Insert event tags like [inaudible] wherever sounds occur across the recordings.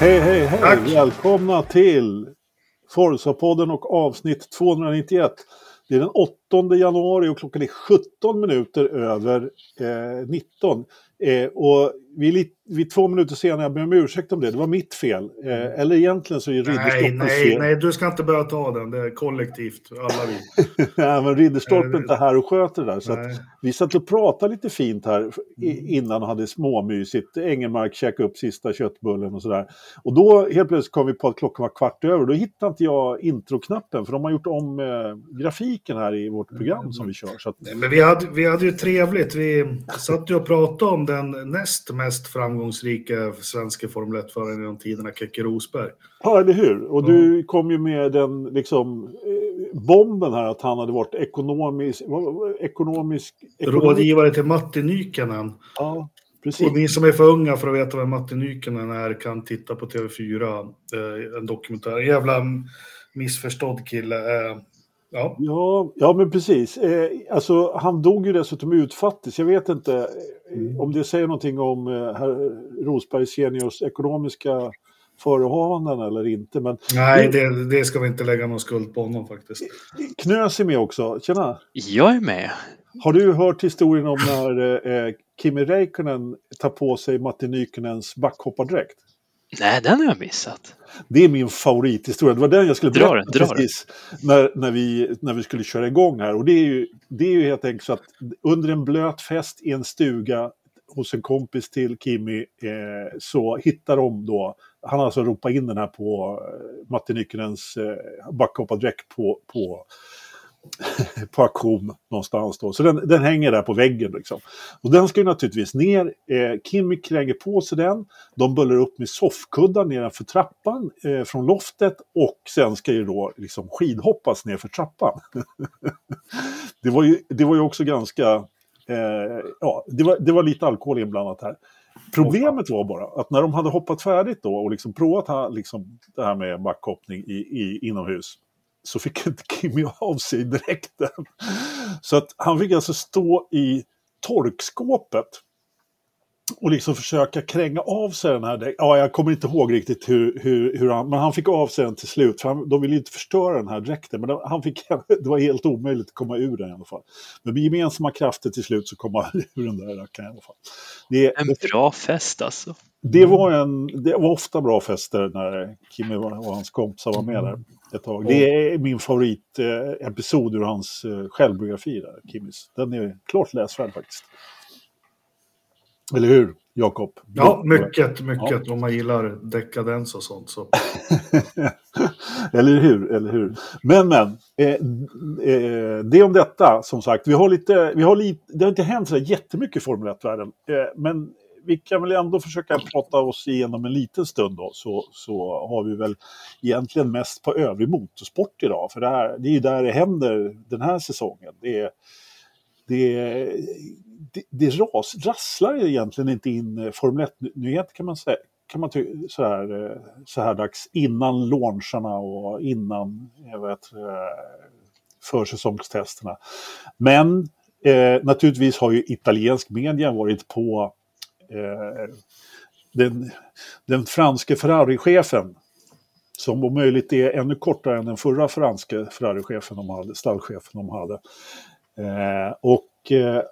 Hej, hej, hej! Tack. Välkomna till Forza-podden och avsnitt 291. Det är den 8 januari och klockan är 17 minuter över eh, 19. Eh, och vi är, lite, vi är två minuter senare, jag ber om ursäkt om det, det var mitt fel. Eh, eller egentligen så är Ridderstolpen Nej, nej, nej, du ska inte börja ta den, det är kollektivt, alla vi. [laughs] nej, men Ridderstolpen är inte här och sköter det där. Så vi satt och pratade lite fint här mm. innan och hade småmysigt. Engelmark käkade upp sista köttbullen och sådär. Och då helt plötsligt kom vi på att klockan var kvart över. Då hittade inte jag introknappen, för de har gjort om eh, grafiken här i vårt program som vi kör. Att... Men vi hade, vi hade ju trevligt, vi satt ju och pratade om den näst mest framgångsrika svenska Formel 1-föraren genom tiderna, Keke Rosberg. Ja, eller hur? Och mm. du kom ju med den liksom, eh, bomben här att han hade varit ekonomisk... ekonomisk, ekonomisk... Rådgivare till Matti Nykänen. Ja, precis. Och ni som är för unga för att veta vem Matti Nykänen är kan titta på TV4, eh, en dokumentär. En jävla missförstådd kille. Eh, Ja. ja, ja men precis. Eh, alltså, han dog ju dessutom utfattig, så jag vet inte eh, mm. om det säger någonting om eh, herr Rosberg seniors ekonomiska förehavanden eller inte. Men... Nej, det, det ska vi inte lägga någon skuld på honom faktiskt. Knös är med också, tjena! Jag är med! Har du hört historien om när eh, Kimi Räikkönen tar på sig Matti Nykänens backhoppardräkt? Nej, den har jag missat. Det är min favorithistoria. Det var den jag skulle dra berätta den, precis när, när, vi, när vi skulle köra igång här. Och det är ju, det är ju helt enkelt så att under en blöt fest i en stuga hos en kompis till Kimi eh, så hittar de då, han har alltså ropat in den här på eh, Matti Nykkenens eh, backhoppardräkt på, på [laughs] på auktion någonstans då. Så den, den, hänger där på väggen liksom. Och den ska ju naturligtvis ner. Eh, Kimmy kränger på sig den. De bullar upp med soffkuddar nedanför trappan eh, från loftet och sen ska ju då liksom skidhoppas nedför trappan. [laughs] det, var ju, det var ju också ganska, eh, ja, det var, det var lite alkohol inblandat här. Problemet var bara att när de hade hoppat färdigt då och liksom provat liksom, det här med backhoppning i, i, inomhus så fick [laughs] inte Kimmy av sig dräkten. Så att han fick alltså stå i torkskåpet och liksom försöka kränga av sig den här Ja, jag kommer inte ihåg riktigt hur, hur, hur han... Men han fick av sig den till slut. För han, de ville inte förstöra den här dräkten. Men han fick, [laughs] det var helt omöjligt att komma ur den i alla fall. Men med gemensamma krafter till slut så kom han [laughs] ur den där rackaren i alla fall. Det, en bra fest alltså. Det var, en, det var ofta bra fester när Kimmy och hans kompisar var med där ett tag. Det är min favoritepisod ur hans eh, självbiografi, där, Kimmys. Den är klart läsvärd faktiskt. Eller hur, Jakob? Ja, mycket, mycket. Ja. Om man gillar dekadens och sånt. Så. [laughs] eller hur, eller hur. Men, men. Eh, eh, det om detta, som sagt. Vi har lite, vi har lite, det har inte hänt så jättemycket i Formel 1-världen. Eh, men vi kan väl ändå försöka prata oss igenom en liten stund då, så, så har vi väl egentligen mest på övrig motorsport idag. För det, här, det är ju där det händer den här säsongen. Det, är, det, det, det ras, rasslar egentligen inte in eh, Formel 1-nyheter kan man säga. Kan man tycka så här, eh, så här dags innan launcharna och innan eh, jag vet, försäsongstesterna. Men eh, naturligtvis har ju italiensk media varit på Eh, den, den franske Ferrari-chefen som om möjligt är ännu kortare än den förra franske Ferrari-chefen de hade, stallchefen de hade. Eh, och eh,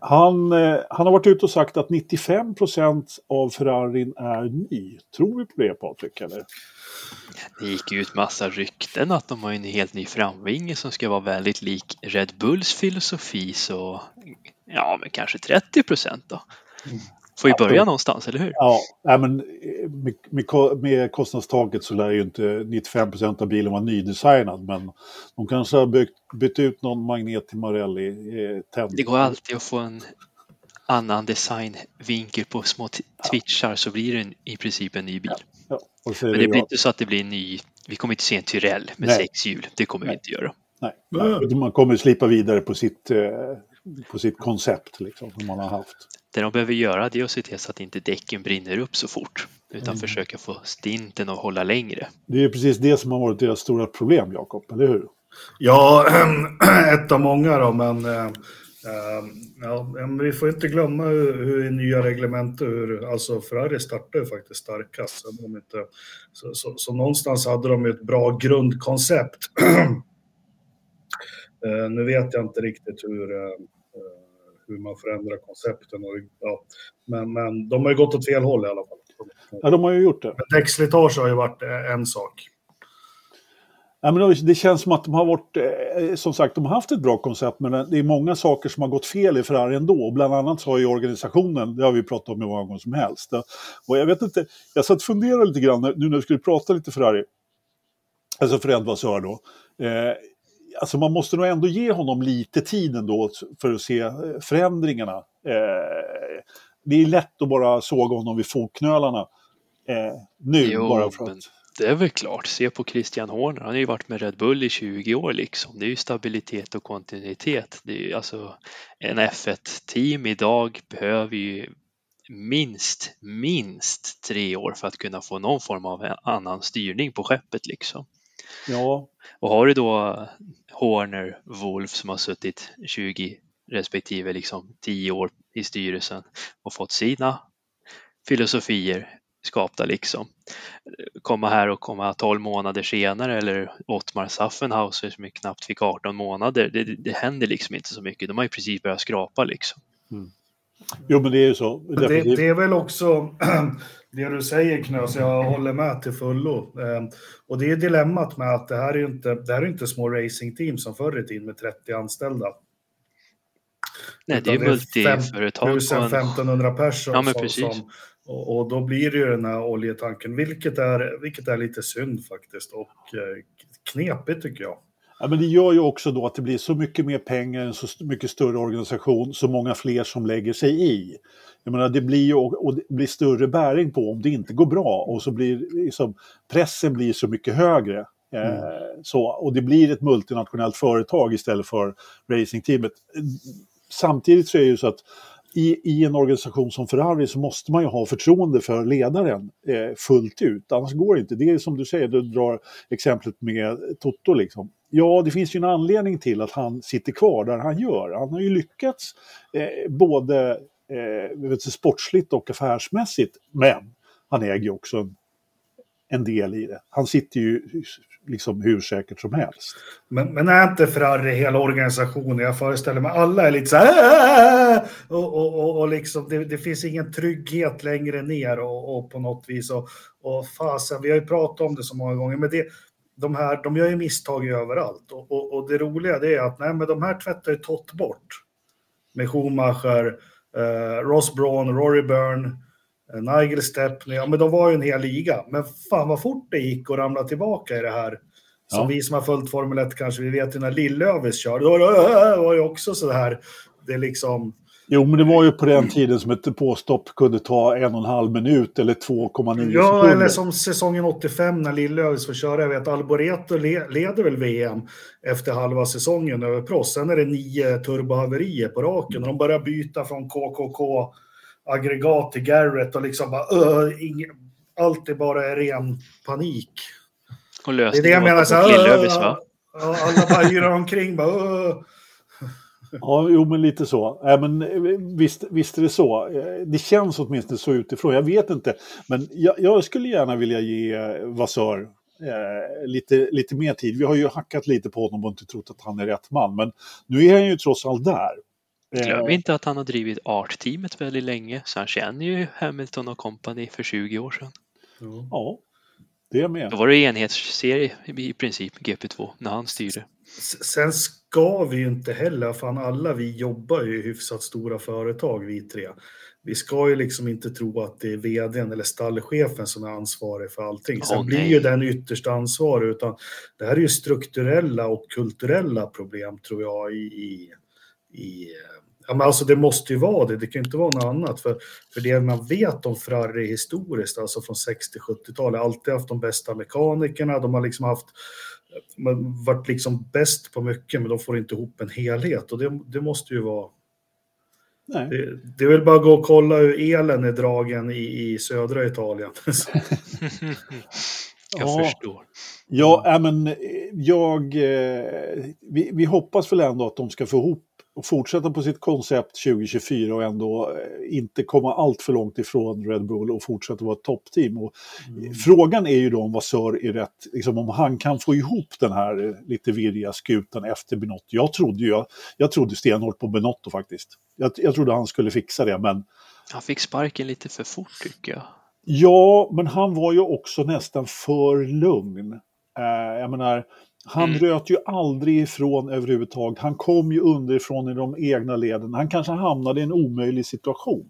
han, eh, han har varit ute och sagt att 95% av Ferrarin är ny. Tror vi på det Patrik? Eller? Det gick ut massa rykten att de har en helt ny framvinge som ska vara väldigt lik Red Bulls filosofi så ja, men kanske 30 då. Får ju börja ja, någonstans, eller hur? Ja, men med, med, med kostnadstaket så lär ju inte 95% av bilen vara nydesignad. Men de kanske har byggt, bytt ut någon magnet till Marelli. Eh, det går alltid att få en annan designvinkel på små twitchar så blir det en, i princip en ny bil. Ja, ja. Men det blir jag... inte så att det blir en ny, vi kommer inte se en Tyrell med Nej. sex hjul, det kommer Nej. vi inte göra. Nej, man kommer slipa vidare på sitt, eh, på sitt koncept liksom, som man har haft. Det de behöver göra det är att se till så att inte däcken brinner upp så fort. Utan mm. försöka få stinten att hålla längre. Det är precis det som har varit deras stora problem, Jakob, eller hur? Ja, [clears throat] ett av många då, men eh, Uh, ja, vi får inte glömma hur, hur nya reglementet, hur, alltså Ferrari startade faktiskt starkast. Så, de inte, så, så, så, någonstans hade de ett bra grundkoncept. uh, [clears throat] nu vet jag inte riktigt hur, hur man förändrar koncepten. Och, ja, men, men de har ju gått åt fel håll i alla fall. Ja, de har ju gjort det. Däckslitage har ju varit en sak. Ja, men det känns som att de har varit, eh, som sagt, de har haft ett bra koncept men det är många saker som har gått fel i Ferrari ändå. Bland annat så har ju organisationen, det har vi pratat om hur många gånger som helst. Och jag vet inte, jag satt och funderade lite grann nu när vi skulle prata lite Ferrari. Alltså Fred Vassör då. Alltså man måste nog ändå ge honom lite tid ändå för att se eh, förändringarna. Eh, det är lätt att bara såga honom vid fotknölarna eh, nu. Jo, bara för att... Det är väl klart. Se på Christian Horner. Han har ju varit med Red Bull i 20 år liksom. Det är ju stabilitet och kontinuitet. Det är ju alltså en F1-team idag behöver ju minst, minst tre år för att kunna få någon form av annan styrning på skeppet liksom. Ja. Och har du då Horner, Wolf som har suttit 20 respektive liksom 10 år i styrelsen och fått sina filosofier skapta liksom. Komma här och komma 12 månader senare eller Ottmar Saffenhauser som knappt fick 18 månader. Det, det händer liksom inte så mycket. De har ju precis börjat skrapa liksom. Mm. Jo men det är ju så. Det, det, är väl också [clears throat] [clears throat] [clears throat] det du säger Knös, jag håller med till fullo. Ehm, och det är dilemmat med att det här är inte, det här är inte små racingteam som förr i tiden med 30 anställda. Nej, det är multiföretag. 1500 personer ja, som, och, och, då blir det ju den här oljetanken, vilket är, vilket är lite synd faktiskt och eh, knepigt tycker jag. Ja, men det gör ju också då att det blir så mycket mer pengar, en så mycket större organisation, så många fler som lägger sig i. Jag menar, det blir ju och det blir större bäring på om det inte går bra och så blir liksom, pressen blir så mycket högre. Eh, mm. Eh, så, och det blir ett multinationellt företag istället för racingteamet. Samtidigt så är det ju så att i, i en organisation som Ferrari så måste man ju ha förtroende för ledaren eh, fullt ut. Annars går det inte. Det är som du säger, du drar exemplet med Toto. Liksom. Ja, det finns ju en anledning till att han sitter kvar där han gör. Han har ju lyckats eh, både eh, vet, sportsligt och affärsmässigt. Men han äger ju också en, en del i det. Han sitter ju liksom hur säkert som helst. Men, men är inte Ferrari hela organisationen? Jag föreställer mig alla är lite så här äh, äh, äh! och, och, och, och liksom, det, det, finns ingen trygghet längre ner och, och på något vis. Och, och fasen, vi har ju pratat om det så många gånger, men det, de här, de gör ju misstag överallt. Och, och, och det roliga det är att nej, men de här tvättar ju tott bort. Med Schumacher, eh, Ross Braun, Rory Byrne, Eh, Nigel Stepney, ja men de var ju en hel liga. Men fan vad fort det gick att ramla tillbaka i det här. Som ja. vi som har följt Formel 1 kanske, vi vet ju när Lill-Lövis körde, då var det också så här, det liksom... Jo, men det var ju på den tiden som ett påstopp kunde ta en och en halv minut eller 2,9 ja, sekunder. Ja, eller som säsongen 85 när Lill-Lövis får köra. Jag vet Alboreto le leder väl VM efter halva säsongen över proffs. Sen är det nio turbohaverier på raken och de börjar byta från KKK aggregat till Garrett och liksom bara uh, ing, allt är bara ren panik. Och det är det jag menar. Så här, va? Alla bara yrar omkring bara uh. Ja, jo men lite så. Äh, men, visst, visst är det så. Det känns åtminstone så utifrån. Jag vet inte. Men jag, jag skulle gärna vilja ge Vasör eh, lite, lite mer tid. Vi har ju hackat lite på honom och inte trott att han är rätt man. Men nu är han ju trots allt där. Glöm eh. inte att han har drivit Art-teamet väldigt länge, så han känner ju Hamilton och company för 20 år sedan. Ja, det är med. Då var det enhetsserie i princip, GP2, när han styrde. Sen ska vi ju inte heller, fan alla vi jobbar ju i hyfsat stora företag vi tre. Vi ska ju liksom inte tro att det är vdn eller stallchefen som är ansvarig för allting. Sen oh, blir ju den ytterst ansvarig, utan det här är ju strukturella och kulturella problem tror jag i, i, i Ja, men alltså det måste ju vara det, det kan inte vara något annat. För, för det man vet om Ferrari historiskt, alltså från 60-70-talet, alltid haft de bästa mekanikerna, de har liksom haft varit liksom bäst på mycket, men de får inte ihop en helhet. Och det, det måste ju vara... Det, det är väl bara att gå och kolla hur elen är dragen i, i södra Italien. [laughs] jag ja. förstår. Ja, men jag... Eh, vi, vi hoppas väl ändå att de ska få ihop fortsätta på sitt koncept 2024 och ändå eh, inte komma allt för långt ifrån Red Bull och fortsätta vara ett toppteam. Och mm. Frågan är ju då om Vasör är rätt, liksom om han kan få ihop den här eh, lite virriga skutan efter Benotto. Jag trodde ju, jag trodde stenhårt på Benotto faktiskt. Jag, jag trodde han skulle fixa det, men... Han fick sparken lite för fort tycker jag. Ja, men han var ju också nästan för lugn. Eh, jag menar, han mm. röt ju aldrig ifrån överhuvudtaget. Han kom ju underifrån i de egna leden. Han kanske hamnade i en omöjlig situation.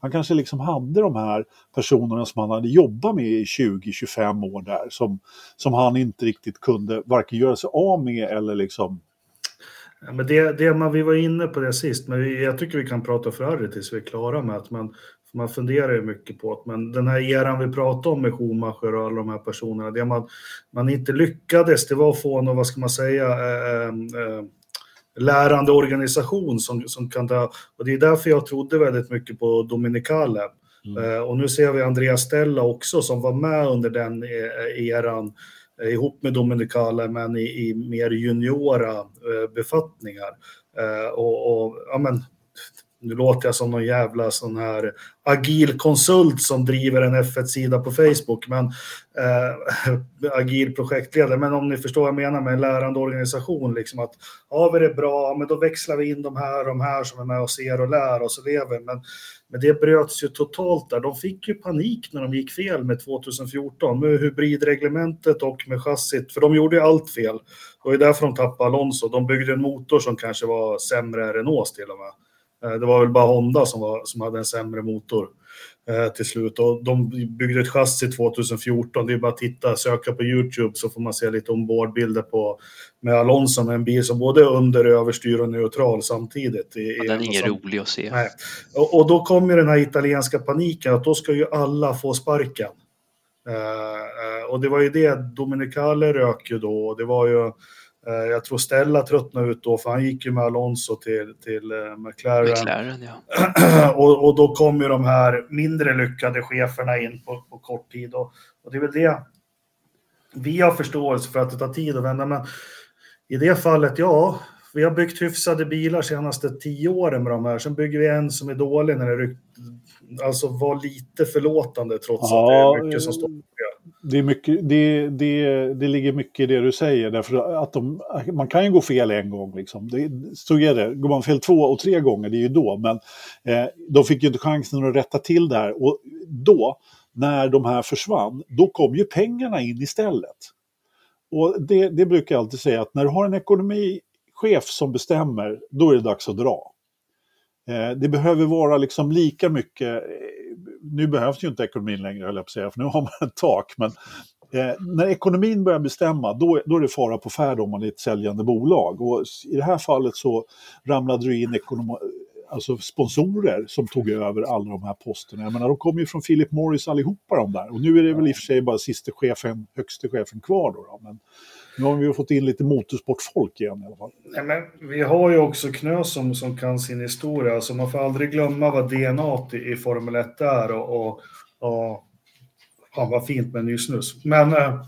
Han kanske liksom hade de här personerna som han hade jobbat med i 20-25 år där som, som han inte riktigt kunde varken göra sig av med eller liksom Ja, men det, det man, vi var inne på det sist, men vi, jag tycker vi kan prata Ferrari tills vi är klara med att man, man funderar ju mycket på det. Men den här eran vi pratade om med Schumacher och alla de här personerna, det man, man inte lyckades, det var att få någon, vad ska man säga, äh, äh, lärande organisation som, som kan ta... Och det är därför jag trodde väldigt mycket på Dominicale. Mm. Uh, och nu ser vi Andreas Stella också som var med under den eran uh, ihop med Dominicale men i, i mer juniora befattningar. och, och ja, men, nu låter jag som någon jävla sån här agil konsult som driver en F1-sida på Facebook, men eh, [laughs] agil projektledare. Men om ni förstår vad jag menar med en lärande organisation, liksom att har vi det bra, men då växlar vi in de här och de här som är med och ser och lär och så lever Men, men det bröts ju totalt där. De fick ju panik när de gick fel med 2014 med hybridreglementet och med chassit, för de gjorde ju allt fel. Det var ju därför de tappade Alonso. De byggde en motor som kanske var sämre än Renaults till och med. Eh, det var väl bara Honda som, var, som hade en sämre motor eh, till slut. Och de byggde ett chassi 2014. Det är bara att titta, söka på YouTube så får man se lite ombordbilder på med Alonso med en bil som både är under, överstyr och neutral samtidigt. I, ja, den är ingen rolig att se. Nej. Och, och, då kommer den här italienska paniken att då ska ju alla få sparken. Uh, och det var ju det, Dominicale rök ju då. Och det var ju jag tror Stella tröttnade ut då, för han gick ju med Alonso till, till eh, McLaren. McLaren ja. [clears throat] och, och då kom ju de här mindre lyckade cheferna in på, på kort tid. Och, och, det är väl det vi har förståelse för att det tar tid att vända. Men i det fallet, ja, vi har byggt hyfsade bilar senaste tio åren med de här. Sen bygger vi en som är dålig när det ryck... Alltså var lite förlåtande trots ja, att det är mycket som står det, är mycket, det, det, det ligger mycket i det du säger, därför att de, man kan ju gå fel en gång. Liksom. Det, så är det. Går man fel två och tre gånger, det är ju då. Men eh, de fick ju inte chansen att rätta till det här. Och då, när de här försvann, då kom ju pengarna in istället. Och det, det brukar jag alltid säga, att när du har en ekonomichef som bestämmer, då är det dags att dra. Eh, det behöver vara liksom lika mycket nu behövs ju inte ekonomin längre, höll jag på att säga, för nu har man [laughs] ett tak. Men eh, när ekonomin börjar bestämma, då, då är det fara på färd om man är ett säljande bolag. Och i det här fallet så ramlade det in ekonom alltså sponsorer som tog över alla de här posterna. Jag menar, de kom ju från Philip Morris allihopa de där. Och nu är det väl i och för sig bara sista chefen, högste chefen kvar då. då. Men nu har vi fått in lite motorsportfolk igen i alla fall. Nej, men vi har ju också Knö som, som kan sin historia, så man får aldrig glömma vad DNA i, i Formel 1 är och, och, och ja, vad fint med en ny snus. Men eh,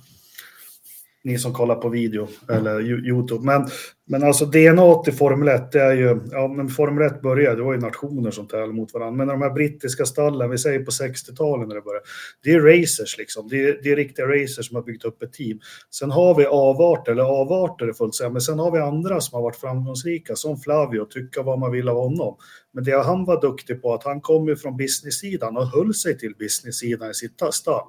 ni som kollar på video eller Youtube. Men, men alltså DNA till Formel 1, det är ju, ja men Formel 1 började, det var ju nationer som tävlade mot varandra. Men de här brittiska stallen, vi säger på 60-talet när det började, det är racers liksom. Det är, det är riktiga racers som har byggt upp ett team. Sen har vi avarter, eller avarter är fullt säga, men sen har vi andra som har varit framgångsrika, som Flavio, tycka vad man vill av honom. Men det han var duktig på, att han kom ju från business-sidan och höll sig till business-sidan i sitt stall.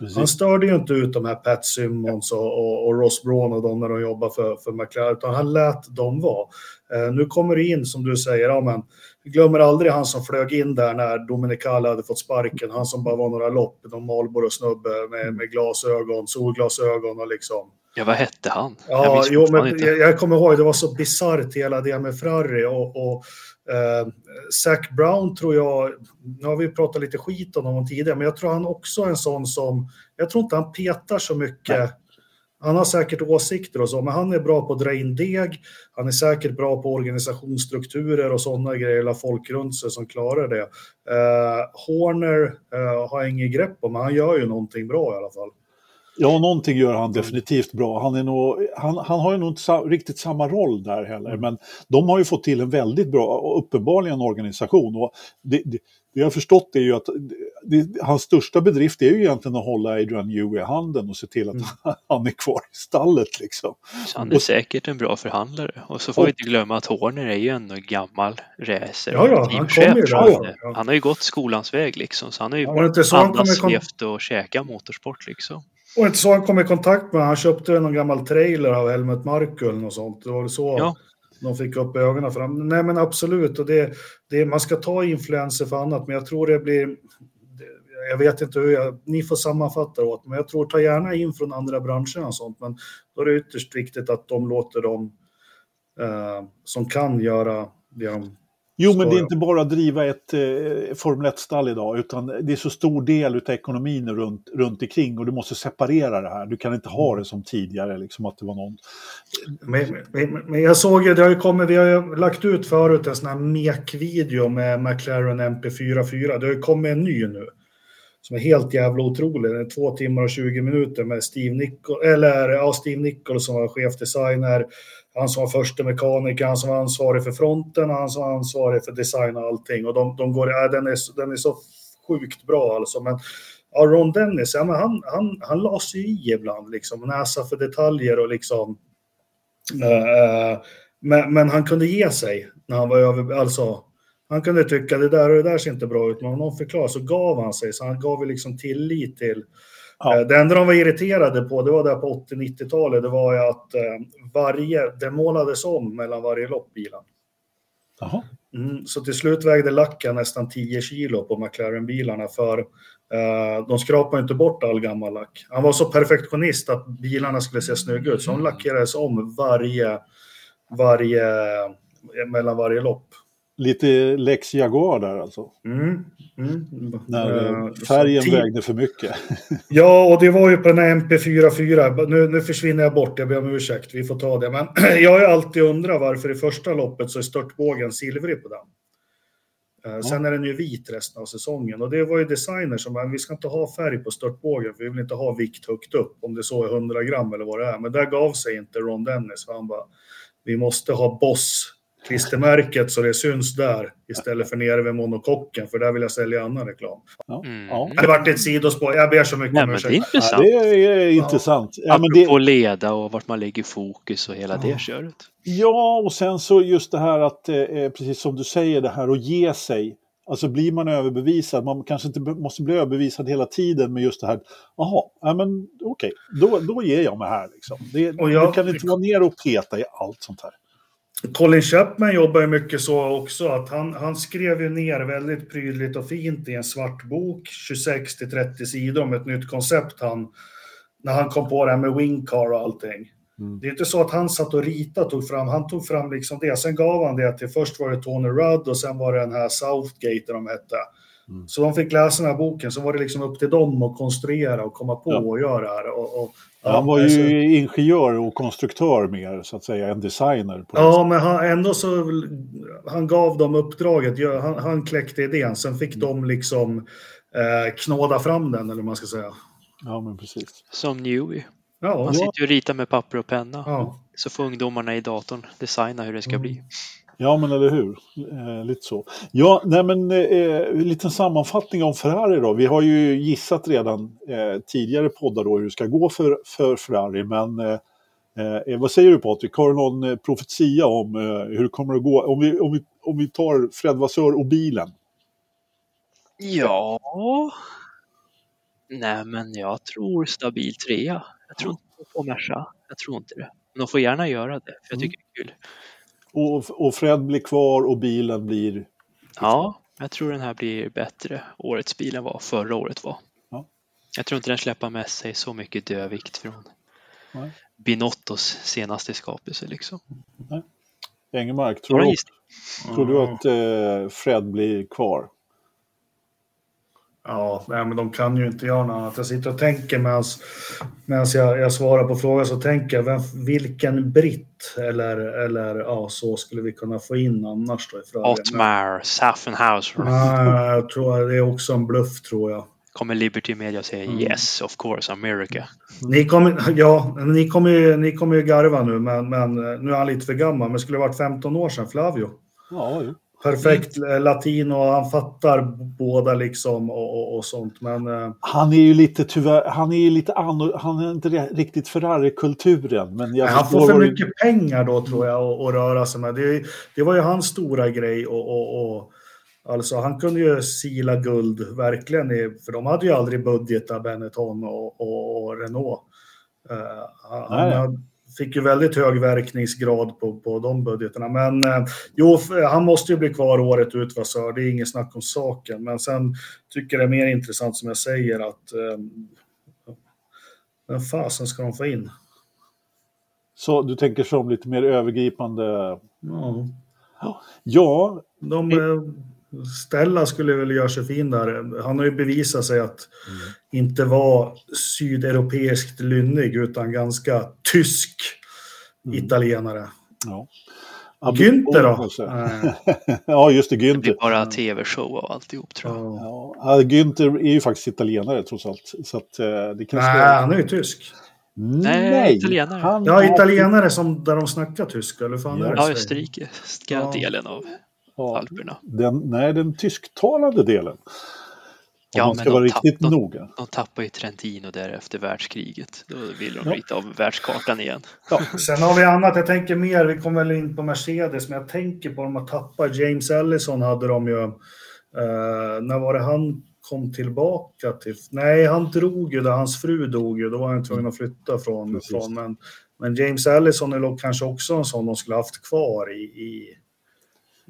Precis. Han störde ju inte ut de här Pat Simmons och, och, och Ross Braun och de när de jobbade för, för McLaren, utan han lät dem vara. Eh, nu kommer det in, som du säger, ja, men, glömmer aldrig han som flög in där när Dominicale hade fått sparken, han som bara var några lopp, någon Marlboro-snubbe med, med glasögon, solglasögon och liksom. Ja, vad hette han? Ja, jag, jo, men jag, jag, kommer ihåg, det var så bisarrt hela det med Ferrari och, och Eh, Zac Brown tror jag, nu har vi pratat lite skit om honom tidigare, men jag tror han också är en sån som, jag tror inte han petar så mycket. Nej. Han har säkert åsikter och så, men han är bra på att dra in deg. Han är säkert bra på organisationsstrukturer och sådana grejer, eller folk runt sig som klarar det. Eh, Horner eh, har jag inget grepp om, men han gör ju någonting bra i alla fall. Ja, någonting gör han definitivt bra. Han, är nog, han, han har ju nog inte sa, riktigt samma roll där heller, mm. men de har ju fått till en väldigt bra och uppenbarligen organisation. Och det, det, det jag har förstått är ju att det, hans största bedrift är ju egentligen att hålla Adrian Newey i handen och se till att mm. [laughs] han är kvar i stallet. Liksom. Så han är och, säkert en bra förhandlare. Och så får och, vi inte glömma att Horner är ju ändå en gammal racer ja, ja, han, kommer han, ja. han har ju gått skolans väg liksom. Så han har ju ja, andats, levt och käkat motorsport liksom. Och inte så han kom i kontakt med Han köpte någon gammal trailer av Helmut Markul och sånt. Det var så ja. de fick upp ögonen för honom. Nej men absolut, och det, det, man ska ta influenser för annat, men jag tror det blir... Jag vet inte hur jag... Ni får sammanfatta åt men jag tror ta gärna in från andra branscher och sånt, men då är det ytterst viktigt att de låter dem eh, som kan göra det de Jo, men det är inte bara att driva ett eh, Formel 1-stall idag, utan det är så stor del av ekonomin runt, runt omkring och du måste separera det här. Du kan inte ha det som tidigare, liksom att det var någon... Men, men, men jag såg ju, det har ju kommit, vi har ju lagt ut förut en sån här mek-video med McLaren MP44. Det har ju kommit en ny nu som är helt jävla otrolig. Den är två timmar och 20 minuter med Steve Nichol, eller ja, Steve Nichol som var chefdesigner, han som var första mekaniker, han som var ansvarig för fronten han som var ansvarig för design och allting. Och de, de går, ja, den, är, den är så sjukt bra alltså. Men ja, Ron Dennis, ja, men han, han, han la sig i ibland, liksom, näsa för detaljer och liksom... Eh, eh men, men, han kunde ge sig när han var över, alltså han kunde tycka det där och det där ser inte bra ut, men om någon förklarade så gav han sig. Så han gav ju liksom tillit till... Ja. Eh, det enda de var irriterade på, det var där på 80-90-talet, det var ju att eh, varje, det målades om mellan varje lopp bilen. Mm, så till slut vägde lacken nästan 10 kilo på McLaren-bilarna för uh, de skrapade inte bort all gammal lack. Han var så perfektionist att bilarna skulle se snygga ut, så de lackerades om varje, varje, mellan varje lopp lite Lex Jaguar där alltså. Mm, mm. När uh, färgen vägde för mycket. [laughs] ja, och det var ju på den här MP44. Nu, nu försvinner jag bort, jag ber om ursäkt. Vi får ta det. Men [clears throat] jag har ju alltid undrat varför i första loppet så är störtbågen silvrig på den. Uh, ja. Sen är den ju vit resten av säsongen. Och det var ju designer som bara, vi ska inte ha färg på störtbågen för vi vill inte ha vikt högt upp. Om det så är 100 gram eller vad det är. Men där gav sig inte Ron Dennis. För han bara, vi måste ha Boss klistermärket så det syns där istället för nere vid monokocken för där vill jag sälja annan reklam. Ja. Mm. Det varit ett sidospår. Jag ber så mycket Nej, om ursäkt. Det är intressant. Ja, det är, intressant. Ja, Apropå det... leda och vart man lägger fokus och hela ja. det köret. Ja, och sen så just det här att, eh, eh, precis som du säger, det här att ge sig. Alltså blir man överbevisad, man kanske inte måste bli överbevisad hela tiden med just det här, jaha, ja, men okej, okay, då, då ger jag mig här liksom. Det, och jag, du kan inte vara ner och peta i allt sånt här. Colin Chapman jobbar ju mycket så också att han, han skrev ju ner väldigt prydligt och fint i en svart bok, 26 till 30 sidor om ett nytt koncept han, när han kom på det här med Wingcar och allting. Mm. Det är inte så att han satt och ritade tog fram, han tog fram liksom det, sen gav han det till, först var det Tony Rudd och sen var det den här Southgate de hette. Mm. Så de fick läsa den här boken, så var det liksom upp till dem att konstruera och komma på ja. och göra det här. Och, och Ja, han var ju alltså, ingenjör och konstruktör mer, så att säga, än designer. ja, men han, ändå så han gav dem uppdraget, han, han kläckte idén, sen fick mm. de liksom eh, knåda fram den, eller vad man ska säga. Ja, men precis. Som Newey. Ja, han sitter ju och ritar med papper och penna. Ja. Så får ungdomarna i datorn designa hur det ska mm. bli. Ja, men eller hur. Eh, lite så. Ja, nej men eh, liten sammanfattning om Ferrari då. Vi har ju gissat redan eh, tidigare poddar då hur det ska gå för, för Ferrari, men eh, eh vad säger du Patrik? Har du någon eh, profetia om eh, hur det kommer att gå? Om vi, om vi, om vi tar Fred Vassör och bilen. Ja... Nej, men jag tror stabil trea. Jag tror inte på Merca. Jag tror inte det. Men de får gärna göra det, för jag mm. tycker det är kul. Och, och Fred blir kvar och bilen blir... Ja, jag tror den här blir bättre årets bil än vad förra året var. Ja. Jag tror inte den släpper med sig så mycket dödvikt från Nej. Binottos senaste skapelse. Liksom. Nej. Engelmark, tror, du, tror du att eh, Fred blir kvar? Ja, nej, men de kan ju inte göra något annat. Jag sitter och tänker medan jag, jag svarar på frågan så tänker jag vem, vilken britt eller, eller ja, så skulle vi kunna få in annars då? Otmar, Saffenhauser. Ja, jag tror det är också en bluff tror jag. kommer Liberty Media säger mm. yes, of course, America. Ni kommer, ja, ni kommer ju, ni kommer ju garva nu, men, men nu är han lite för gammal. Men det skulle ha varit 15 år sedan, Flavio. Ja, ju. Perfekt latin och han fattar båda liksom och, och, och sånt. Men, uh... Han är ju lite tyvärr, han är ju lite annorlunda, han är inte riktigt Ferrari-kulturen. Men han får för mycket ju... pengar då tror jag att röra sig med. Det, det, var ju hans stora grej och, och, och Alltså han kunde ju sila guld verkligen, för de hade ju aldrig budgetat Benetton och, och, och Renault. Uh, han fick ju väldigt hög verkningsgrad på, på de budgeterna. Men uh, jo, han måste ju bli kvar året ut, va, så det är inget snack om saken. Men sen tycker jag det är mer intressant som jag säger att um, vem fasen ska de få in? Så du tänker som lite mer övergripande? Ja. Ja. De, Stella skulle väl göra sig fin där. Han har ju bevisat sig att mm. inte vara sydeuropeiskt lynnig utan ganska tysk mm. italienare. Ja. Günther då? [laughs] ja, just det, Günther. Det blir bara tv-show och alltihop tror jag. Ja. ja. Günther är ju faktiskt italienare trots allt. Så att, eh, det kanske Nej, är... han är ju tysk. Nej, italienare. Han... Ja, italienare som, där de snackar tyska, eller fan ja. är det? Ja, österrikiska ja. delen av Alperna. Den, nej, den tysktalande delen. Om ja, man ska vara riktigt de, noga. De tappar ju Trentino där efter världskriget. Då vill de ja. lite av världskartan igen. Ja. Sen har vi annat. Jag tänker mer, vi kommer väl in på Mercedes, men jag tänker på de att tappa James Ellison hade de ju. Uh, när var det han kom tillbaka till? Nej, han drog ju där hans fru dog ju. Då var han tvungen att flytta från. från men, men James Ellison är kanske också en sån de skulle haft kvar i, i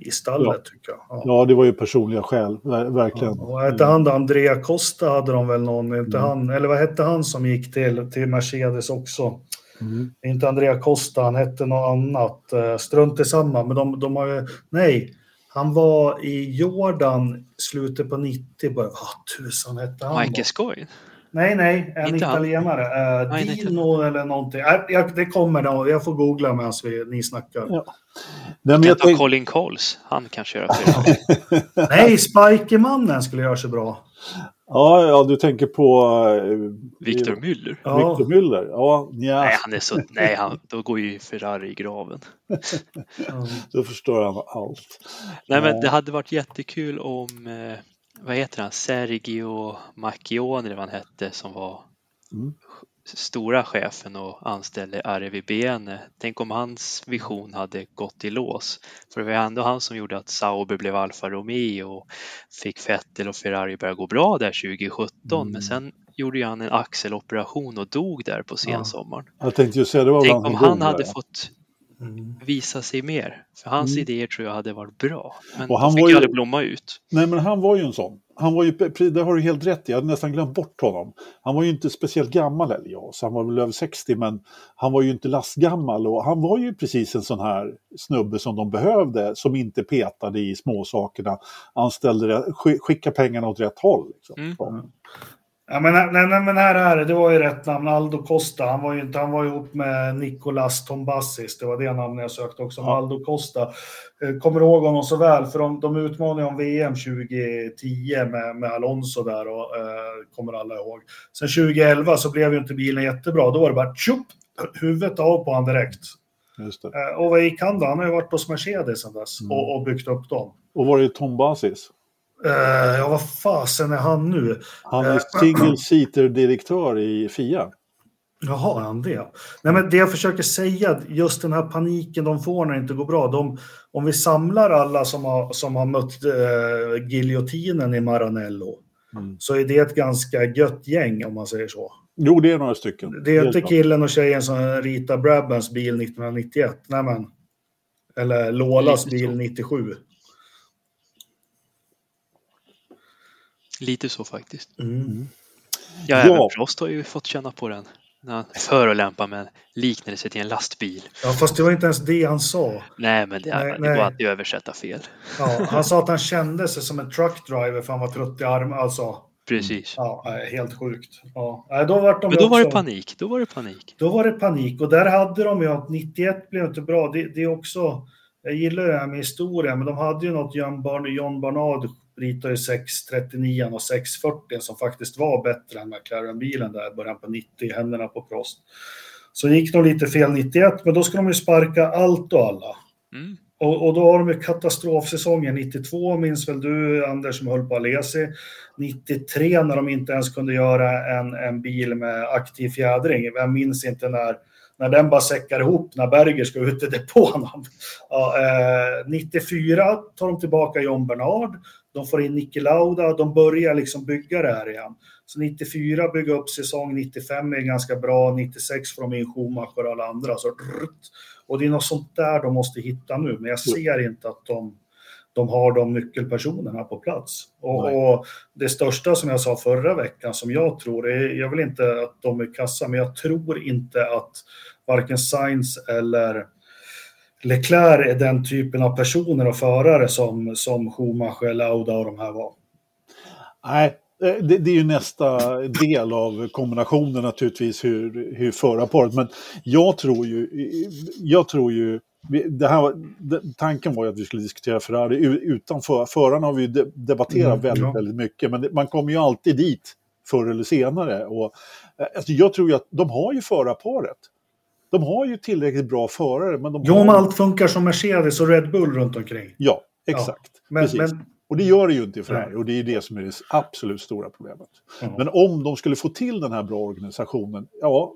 i stallet ja. tycker jag. Ja. ja. det var ju personliga skäl, verkligen. Ja, och hette han då Andrea Costa hade de väl någon, inte mm. han, eller vad hette han som gick till, till Mercedes också? Mm. Inte Andrea Costa, han hette något annat. Eh, strunt i samma, men de, de har ju, nej, han var i Jordan slutet på 90, bara, vad tusan hette han? Michael Scoy? Nej, nej, en inte italienare. Uh, nej, Dino nej, eller någonting. Jag, det kommer då. Jag får googla medan ni snackar. Ja. Nej, men jag ta Colin Coles. Han kanske gör det. [laughs] nej, Spikermannen skulle göra sig bra. Ja, ja, du tänker på... Uh, Victor Müller. Ja. Victor Müller, ja. Nja. Nej, han är så, nej han, då går ju Ferrari i graven. [laughs] då förstår han allt. Nej, men det hade varit jättekul om eh, vad heter han, Sergio Macchione eller vad han hette som var mm. stora chefen och anställde Arvi Bene. Tänk om hans vision hade gått i lås. För det var ändå han som gjorde att Sauber blev Alfa Romeo och fick Vettel och Ferrari börja gå bra där 2017. Mm. Men sen gjorde ju han en axeloperation och dog där på sensommaren. Ja. Jag tänkte ju säga, det var Tänk om han hade där. fått Mm. visa sig mer. För hans mm. idéer tror jag hade varit bra. Men och han fick var ju aldrig blomma ut. Nej, men han var ju en sån. Han var ju, det har du helt rätt i, jag hade nästan glömt bort honom. Han var ju inte speciellt gammal, eller ja, så han var väl över 60, men han var ju inte lastgammal och han var ju precis en sån här snubbe som de behövde, som inte petade i småsakerna, anställde, skicka pengarna åt rätt håll. Liksom. Mm. Ja, men, nej, nej, men här är det, det var ju rätt namn, Aldo Costa. Han var ju inte, han var ihop med Nicolas Tombassis, det var det namnet jag sökte också, ja. Aldo Costa. Eh, kommer ihåg honom så väl, för de, de utmanade om VM 2010 med, med Alonso där och eh, kommer alla ihåg. Sen 2011 så blev ju inte bilen jättebra, då var det bara tjup, huvudet av på honom direkt. Just det. Eh, och vad gick han då? Han har ju varit hos Mercedes sedan dess mm. och, och byggt upp dem. Och var det Tombassis? Uh, ja, vad fasen är han nu? Han är uh, single seater-direktör i FIA. Jaha, är han det? Nej, men det jag försöker säga, just den här paniken de får när det inte går bra. De, om vi samlar alla som har, som har mött uh, giljotinen i Maranello mm. så är det ett ganska gött gäng om man säger så. Jo, det är några stycken. Det är inte killen och tjejen som ritar Brabhams bil 1991. Nej, men. Eller Lolas bil 97. Lite så faktiskt. Mm. Ja, även ja. Prost har ju fått känna på den. När han förolämpar med liknelse till en lastbil. Ja, fast det var inte ens det han sa. Nej, men det, nej, det nej. går alltid att översätta fel. Ja, han sa att han kände sig som en truckdriver för han var trött i armen. Alltså, Precis. Ja, helt sjukt. Ja. Då var de Men då också, var det panik. Då var det panik. Då var det panik och där hade de ju att 91 blev inte bra. Det, det är också, jag gillar det här med historia, men de hade ju något John, Barn, John Barnard ritade ju 639 och 640 som faktiskt var bättre än McLaren-bilen där i början på 90 i händerna på Prost. Så gick nog lite fel 91, men då ska de ju sparka allt och alla. Mm. Och, och, då har de ju katastrofsäsongen 92, minns väl du Anders som höll på Alesi. 93 när de inte ens kunde göra en, en bil med aktiv fjädring. Jag minns inte när, när den bara säckar ihop när Berger ska ut i depån. [laughs] Ja, eh, 94 tar de tillbaka John Bernard. De får in Niki Lauda. De börjar liksom bygga det här igen. Så 94 bygga upp säsong, 95 är ganska bra, 96 får de in Schumacher och alla andra. Så, och det är något sånt där de måste hitta nu, men jag ser inte att de, de har de nyckelpersonerna på plats. Och, och, det största som jag sa förra veckan som jag tror, är, jag vill inte att de är kassa, men jag tror inte att varken Sainz eller Leclerc är den typen av personer och förare som, som Schumacher, Lauda och de här var. Nej, Eh, det, det, är ju nästa del av kombinationen naturligtvis, hur, hur förarparet. Men jag tror ju, jag tror ju det här, tanken var ju att vi skulle diskutera Ferrari utanför. Förarna har vi debatterat mm, väldigt, ja. väldigt mycket, men man kommer ju alltid dit förr eller senare. Och, eh, alltså jag tror ju att de har ju förarparet. De har ju tillräckligt bra förare. Men de jo, om allt funkar som Mercedes och Red Bull runt omkring. Ja, exakt. Ja. Men, men, och det gör det ju inte i Ferrari och det är det som är det absolut stora problemet. Mm. Men om de skulle få till den här bra organisationen, ja,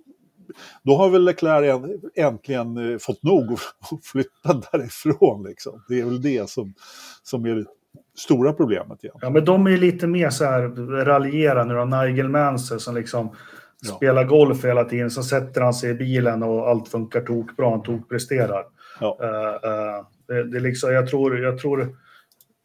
då har väl Leclerc äntligen eh, fått nog och [laughs] flytta därifrån. Liksom. Det är väl det som, som är det stora problemet. Igen. Ja, men de är lite mer så här raljerande Nigel Mansell som liksom ja. spelar golf hela tiden, så sätter han sig i bilen och allt funkar tokbra, han tokpresterar. Ja. Uh, uh, det, det liksom, jag tror, jag tror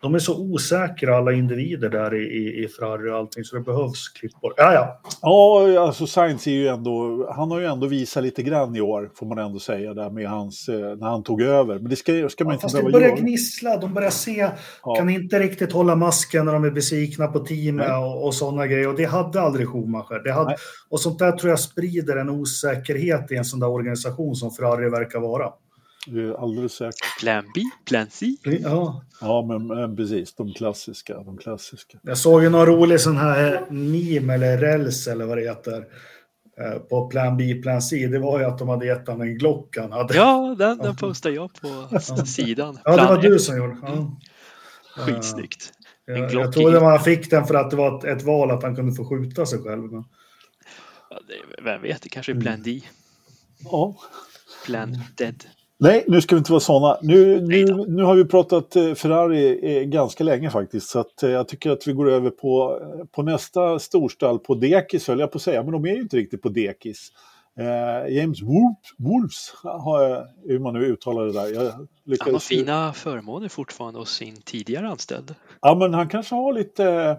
de är så osäkra alla individer där i, i, i Ferrari och allting så det behövs klippor. Ja, ja. Ja, alltså Sainz är ju ändå, han har ju ändå visat lite grann i år får man ändå säga där med hans, eh, när han tog över. Men det ska, ska man ja, inte fast behöva det börjar göra. gnissla, de börjar se, ja. kan inte riktigt hålla masken när de är besvikna på teamet och, och sådana grejer. Och det hade aldrig Schumacher. Det hade, och sånt där tror jag sprider en osäkerhet i en sån där organisation som Ferrari verkar vara. Det är alldeles säkert. Plan B, Plan C. Ja, ja men, men precis. De klassiska. De klassiska. Jag såg ju någon rolig sån här meme eller räls eller vad det heter eh, på Plan B, Plan C, det var ju att de hade gett honom en Glock han hade. Ja, den, den postade jag på sidan. Ja, det var du som gjorde. Ja. Mm. Skitsnyggt. En jag, jag trodde man fick den för att det var ett, ett val att han kunde få skjuta sig själv. Men... Ja, det, vem vet, det kanske är Plan D. Ja. Plan Dead. Nej, nu ska vi inte vara sådana. Nu, nu, nu har vi pratat eh, Ferrari eh, ganska länge faktiskt, så att eh, jag tycker att vi går över på, på nästa storstall på dekis, höll jag på att säga, men de är ju inte riktigt på dekis. Eh, James Wolves, hur man nu uttalar det där. Jag lyckades... Han har fina förmåner fortfarande hos sin tidigare anställd. Ja, men han kanske har lite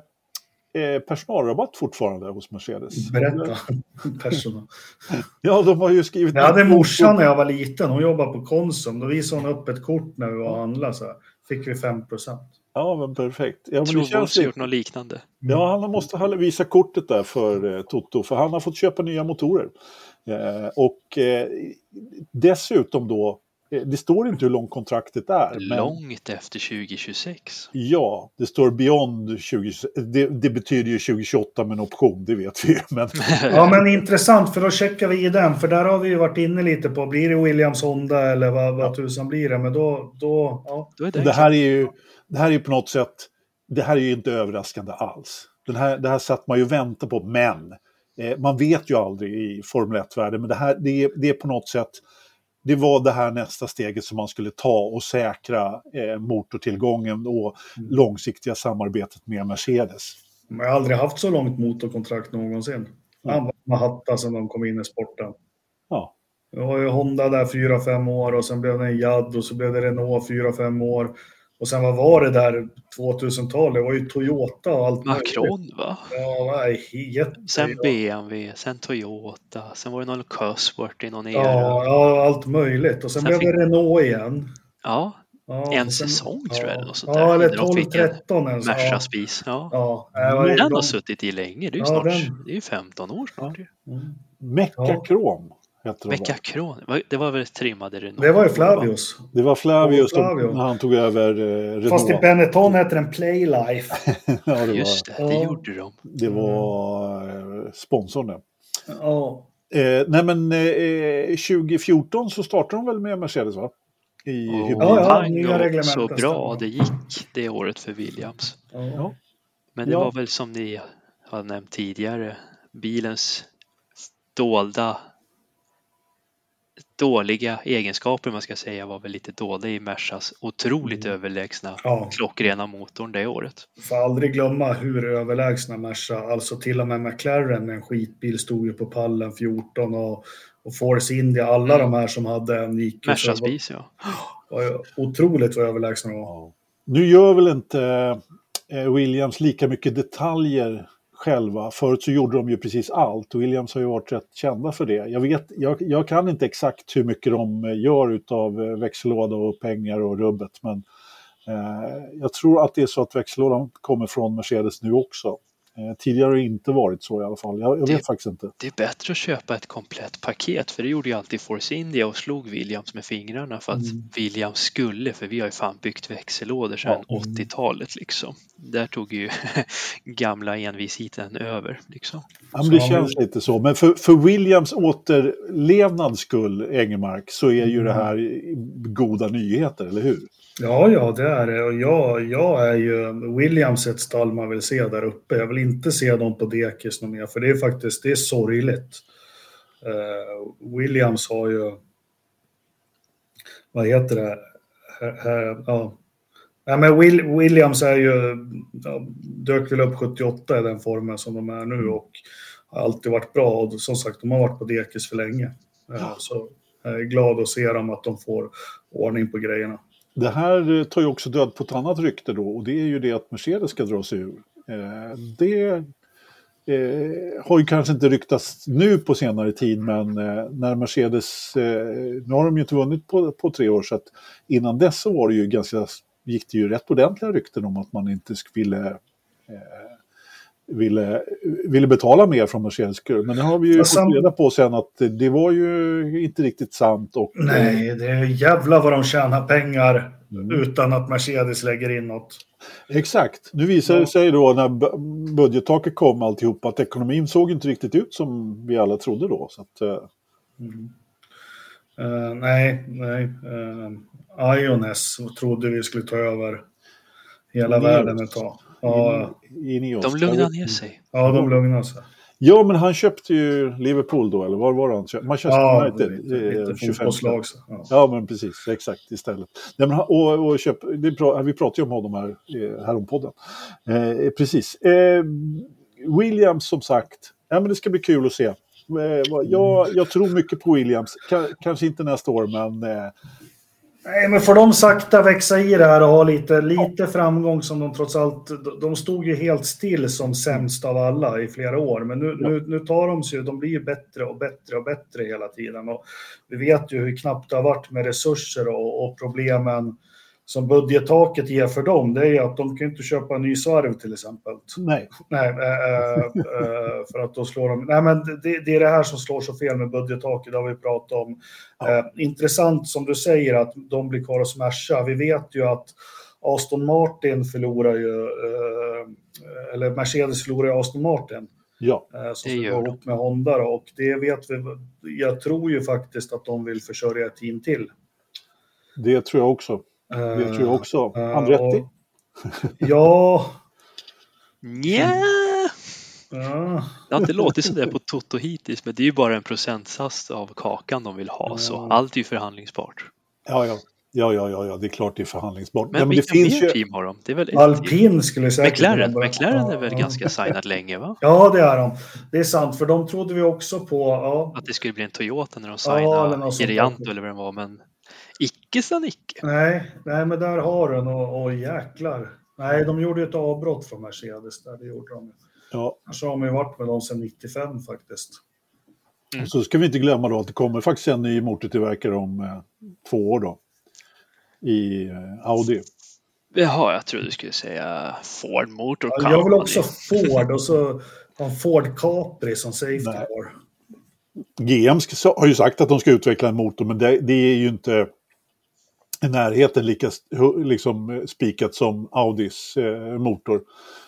eh, personalrabatt fortfarande hos Mercedes. Berätta. [laughs] Personal. [laughs] ja, de har ju skrivit... Jag hade morsan när jag var liten. Hon jobbade på Konsum. Då visade hon upp ett kort när vi var och handlade. Så fick vi 5 procent. Ja, men perfekt. Ja, men tror det känns... gjort något liknande. Ja, han måste visa kortet där för eh, Toto. För han har fått köpa nya motorer. Eh, och eh, dessutom då det står inte hur långt kontraktet är. Långt men... efter 2026. Ja, det står beyond 2026. Det, det, betyder ju 2028 med en option, det vet vi men... [laughs] Ja, men intressant, för då checkar vi i den. För där har vi ju varit inne lite på, blir det Williams Honda eller vad, vad ja. tusan blir det? Men då... då, ja. då är det, det, här är ju, det här är ju på något sätt, det här är ju inte överraskande alls. Den här, det här satt man ju och väntade på, men eh, man vet ju aldrig i Formel 1-världen, men det här det är, det är på något sätt det var det här nästa steget som man skulle ta och säkra eh, motortillgången och mm. långsiktiga samarbetet med Mercedes. Man har aldrig haft så långt motorkontrakt någonsin. Han var hatta sedan de kom in i sporten. Ja. Det var ju Honda där 4-5 år och sen blev det en Jad och så blev det Renault 4-5 år. Och sen vad var det där 2000-talet? Det var ju Toyota och allt Macron va? Ja, jätte... Sen BMW, sen Toyota, sen var det någon Cosworth i någon era. Ja, ja allt möjligt. Och sen, sen blev det Renault igen. Ja, ja en sen, säsong ja, tror jag. Eller sånt ja, eller 12-13 ens. Merca ja. Spis. Ja. Ja, den de... har suttit i länge. Det är ju snart, den... det är 15 år snart. Ja. Mm. Mecka Hette Mekakron, det var väl trimmade Renault? Det var ju Flavius. Det var Flavius Flavio. när han tog över eh, Renault. Fast i Benetton hette den Playlife. [laughs] ja, det Just var, det, det ja. gjorde de. Det var eh, sponsorn det. Ja. Eh, nej men eh, 2014 så startade de väl med Mercedes va? I oh, ja, ja, nya så bra det gick det året för Williams. Ja. Men det ja. var väl som ni har nämnt tidigare, bilens dolda dåliga egenskaper man ska säga var väl lite dolda i Mersas otroligt mm. överlägsna ja. klockrena motorn det året. Får aldrig glömma hur överlägsna Merca, alltså till och med McLaren med en skitbil stod ju på pallen 14 och, och Force India, alla mm. de här som hade en gick Mercas vis ja. [gasps] Var otroligt vad överlägsna de var. Nu gör väl inte eh, Williams lika mycket detaljer själva. Förut så gjorde de ju precis allt och Williams har ju varit rätt kända för det. Jag, vet, jag, jag kan inte exakt hur mycket de gör utav eh, växellåda och pengar och rubbet men eh, jag tror att det är så att växellådan kommer från Mercedes nu också. Eh, tidigare har det inte varit så i alla fall. Jag, jag vet faktiskt inte. Det är bättre att köpa ett komplett paket för det gjorde ju alltid Force India och slog Williams med fingrarna för att mm. Williams skulle, för vi har ju fan byggt växellådor sedan ja. 80-talet liksom. Där tog ju [laughs] gamla envisheten över liksom. Ja, men det känns lite så. Men för, för Williams återlevnads skull, Engelmark, så är ju det mm. här goda nyheter, eller hur? Ja, ja, det är det. Och jag, jag är ju Williams ett stall man vill se där uppe. Jag vill inte se dem på dekis något mer, för det är faktiskt det är sorgligt. Uh, Williams har ju... Vad heter det? Ja. ja. men Will, Williams är ju... Ja, dök väl upp 78 i den formen som de är nu och har alltid varit bra. Och som sagt, de har varit på dekis för länge. Uh, så jag är glad att se dem, att de får ordning på grejerna. Det här eh, tar ju också död på ett annat rykte då och det är ju det att Mercedes ska dra sig ur. Eh, det eh, har ju kanske inte ryktats nu på senare tid men eh, när Mercedes, eh, nu har de ju inte vunnit på, på tre år så att innan dess så var det ju ganska, gick det ju rätt ordentliga rykten om att man inte ville ville, ville betala mer från Mercedes skull. Men det har vi ju fått reda på sen att det var ju inte riktigt sant. Och, Nej, det är jävla vad de tjänar pengar mm. utan att Mercedes lägger in något. Exakt. Nu visar det sig då när budgettaket kom alltihop att ekonomin såg inte riktigt ut som vi alla trodde då. Så att, uh... Mm. Uh, nej, nej. Uh, Iones trodde vi skulle ta över hela mm. världen ett tag. Ja. Ineos. De lugnar ner sig. Ja, de lugnar sig. Ja, men han köpte ju Liverpool då, eller var var han? Manchester ja, United. 25 slag. Ja. ja, men precis. Exakt, istället. Nej, men, och, och köp, det, vi pratade ju om honom här, eh, här om podden. Eh, precis. Eh, Williams, som sagt. Ja, men det ska bli kul att se. Eh, jag, jag tror mycket på Williams. K kanske inte nästa år, men eh, Nej, men får de sakta växa i det här och ha lite, lite framgång som de trots allt... De stod ju helt still som sämst av alla i flera år, men nu, nu, nu tar de sig de blir ju bättre och bättre och bättre hela tiden. Och vi vet ju hur knappt det har varit med resurser och, och problemen som budgettaket ger för dem, det är att de kan inte köpa en ny svarv till exempel. Nej. Nej, äh, äh, för att då slår de... Nej, men det, det, är det här som slår så fel med budgettaket, det har vi pratat om. Ja. Äh, intressant som du säger att de blir kvar hos Merca. Vi vet ju att Aston Martin förlorar ju, eller Mercedes förlorar ju Aston Martin. Ja, som det gör ihop med Honda då, och det vet vi. Jag tror ju faktiskt att de vill försörja ett team till. Det tror jag också. Det tror jag också. Uh, Andretti? ja. Nja. Ja. Det har inte låtit sådär på Toto hittills, men det är ju bara en procentsats av kakan de vill ha, ja. så allt är ju förhandlingsbart. Ja, ja. Ja, ja, ja, ja, det är klart det är förhandlingsbart. Men, ja, men vilka det finns mer ju... team har de? Det är väl Alpin skulle säkert... McLaren, McLaren är väl ja. ganska signat länge, va? Ja, det är de. Det är sant, för de trodde vi också på... Ja. Att det skulle bli en Toyota när de signade ja, Gerianto eller vad det var, men icke sa Nicke. Nej, nej, men där har den och, och jäklar. Nej, de gjorde ett avbrott från Mercedes där, det gjorde de. Ja. Kanske har de ju varit med dem sedan 95 faktiskt. Mm. Så ska vi inte glömma då att det kommer faktiskt en ny motortillverkare om eh, två år då. I eh, Audi. Jaha, jag trodde du skulle säga Ford Motor ja, Jag vill också Ford och så en Ford Capri som Safety Car. GM har ju sagt att de ska utveckla en motor, men det, det är ju inte i närheten lika liksom, eh, spikat som Audis eh, motor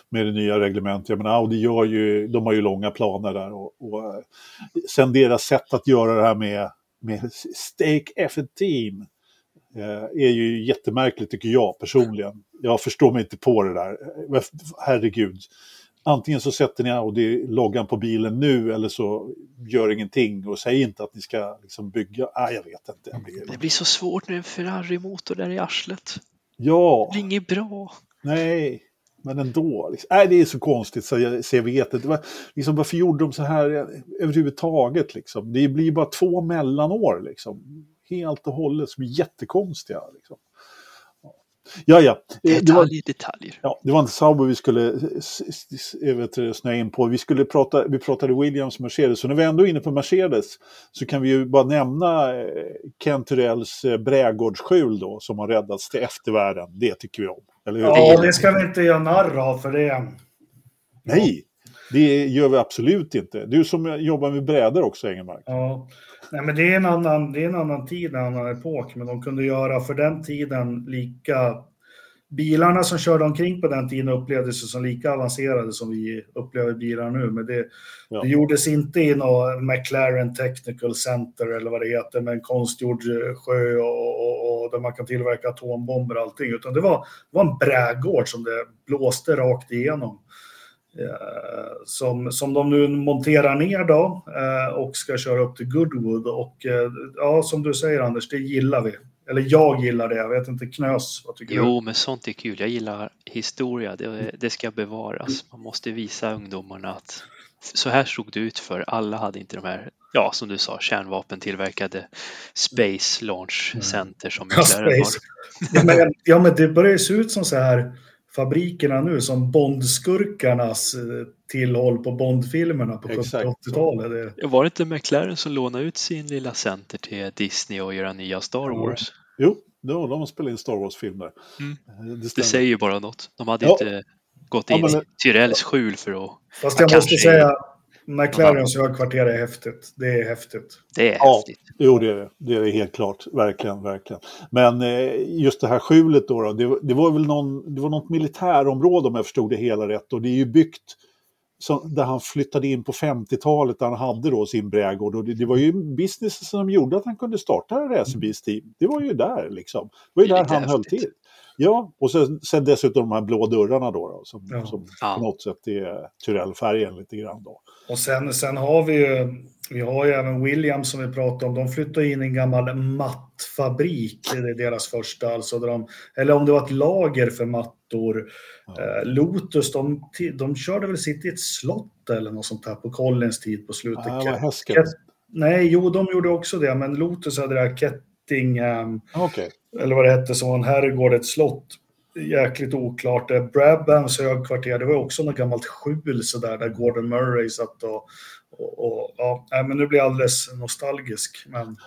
med det nya reglementet. Jag menar, Audi gör ju, de har ju långa planer där och, och eh, sen deras sätt att göra det här med, med Stake F Team eh, är ju jättemärkligt tycker jag personligen. Jag förstår mig inte på det där. Eh, herregud antingen så sätter ni Audi-loggan på bilen nu eller så gör ingenting och säg inte att ni ska liksom bygga. Ah, jag vet inte. Jag blir... Det blir så svårt när en Ferrari-motor där i arslet. Ja. Det blir inget bra. Nej, men ändå. Liksom. Nej, det är så konstigt så jag, så jag vet inte. Liksom, varför gjorde de så här överhuvudtaget? Liksom? Det blir bara två mellanår. Liksom. Helt och hållet som är jättekonstiga. Liksom. Ja, ja. Detaljer, det var, detaljer. Ja, det var inte Sauber vi skulle vet, snöa in på. Vi, skulle prata, vi pratade Williams och Mercedes, så när vi ändå är inne på Mercedes så kan vi ju bara nämna eh, Kent Turells eh, brädgårdsskjul då, som har räddats till eftervärlden. Det tycker vi om. Eller hur? Ja, det ska vi inte göra narr av för det. Nej, det gör vi absolut inte. Du som jobbar med brädor också, Engelmark. Ja. Nej, men det är, en annan, det är en annan tid, en annan epok, men de kunde göra för den tiden lika... Bilarna som körde omkring på den tiden upplevdes som lika avancerade som vi upplever bilar nu, men det, ja. det gjordes inte i något McLaren Technical Center eller vad det heter, med en konstgjord sjö och, och, och där man kan tillverka atombomber och allting, utan det var, det var en brädgård som det blåste rakt igenom. Eh, som, som de nu monterar ner då eh, och ska köra upp till Goodwood. Och eh, ja, som du säger Anders, det gillar vi. Eller jag gillar det, jag vet inte Knös, vad tycker jo, du? Jo, men sånt är kul. Jag gillar historia, det, det ska bevaras. Man måste visa ungdomarna att så här såg det ut för alla hade inte de här, ja som du sa, kärnvapentillverkade Space Launch mm. Center som ja, space. ja, men, ja, men det börjar se ut som så här fabrikerna nu som Bondskurkarnas eh, tillhåll på Bondfilmerna på 70-80-talet. Det... Var det inte McLaren som lånade ut sin lilla center till Disney och göra nya Star Wars? Jo, jo de har spelat in Star Wars-filmer. Mm. Eh, det, det, säger ju bara något. De hade ja. inte gått in ja, men... i Tyrells skjul för att... Fast jag måste säga, McLarens högkvarter är häftigt. Det är häftigt. Det är ja, häftigt. Jo, det är det. Det är det helt klart. Verkligen, verkligen. Men eh, just det här skjulet då, då det, det, var väl någon, det var något militärområde om jag förstod det hela rätt. Och det är ju byggt som, där han flyttade in på 50-talet där han hade då sin brädgård. Och det, det var ju business som gjorde att han kunde starta racerbilsteam. Det var ju där liksom. Det var ju det där han häftigt. höll till. Ja, och sen, sen dessutom de här blå dörrarna då, då som, ja. som ja. på något sätt är Tyrell-färgen lite grann då. Och sen, sen har vi ju, vi har ju även Williams som vi pratade om, de flyttade in i en gammal mattfabrik, det är deras första, alltså de, eller om det var ett lager för mattor. Ja. Eh, Lotus, de, de körde väl sitt i ett slott eller något sånt här på Collins tid på slutet. Ja, Ket, nej, jo, de gjorde också det, men Lotus hade det här Ketting, um, okay. eller vad det hette, som var en herrgård, ett slott jäkligt oklart. Brabhams högkvarter, det var också något gammalt skjul så där, där Gordon Murray satt och, och, och ja, men nu blir jag alldeles nostalgisk. Men...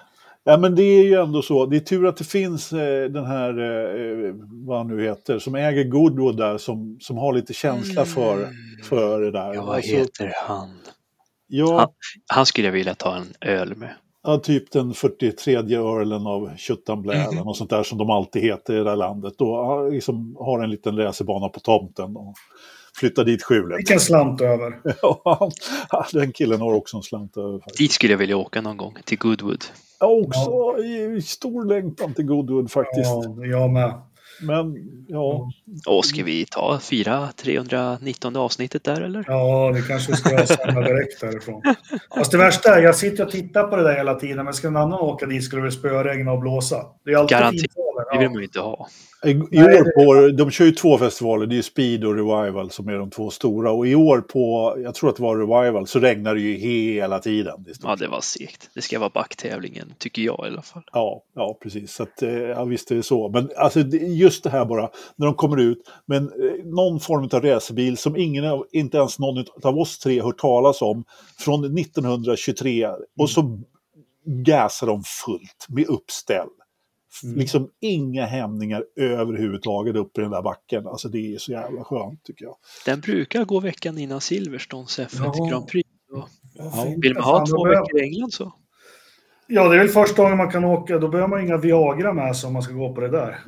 Ja, men det är ju ändå så. Det är tur att det finns eh, den här, eh, vad han nu heter, som äger Goodwood där, som, som har lite känsla för, mm. för det där. Ja, vad alltså, heter han? Ja, han? Han skulle jag vilja ta en öl med. Ja, typ den 43 örlen av Tjuttanblä mm. något sånt där som de alltid heter i det här landet. Och liksom har en liten racerbana på tomten och flyttar dit skjulet. Vilken slant över. [laughs] ja, den killen har också en slant över. Faktiskt. Dit skulle jag vilja åka någon gång, till Goodwood. Ja, också ja. i stor längtan till Goodwood faktiskt. Ja, jag med. Men ja. Och ska vi ta fyra 319 avsnittet där eller? Ja, det kanske vi ska samma direkt därifrån. Fast det värsta är, jag sitter och tittar på det där hela tiden, men ska någon annan åka dit skulle det spöregna och blåsa. Det är alltid Garanterat, det vill man ju inte ha. I, i år på, de kör ju två festivaler, det är Speed och Revival som är de två stora. Och i år på, jag tror att det var Revival, så regnar det ju hela tiden. Ja, det var segt. Det ska vara backtävlingen, tycker jag i alla fall. Ja, ja precis. Så att, eh, ja, visst är det så. Men alltså, just det här bara, när de kommer ut med eh, någon form av racerbil som ingen, inte ens någon av oss tre hört talas om, från 1923. Mm. Och så gasar de fullt med uppställ. Mm. Liksom inga hämningar överhuvudtaget upp i den där backen. Alltså det är så jävla skönt tycker jag. Den brukar gå veckan innan Silverstones F1 ja. Grand Prix. Ja. Vill man ha två veckor i England så. Ja, det är väl första gången man kan åka. Då behöver man inga Viagra med sig om man ska gå på det där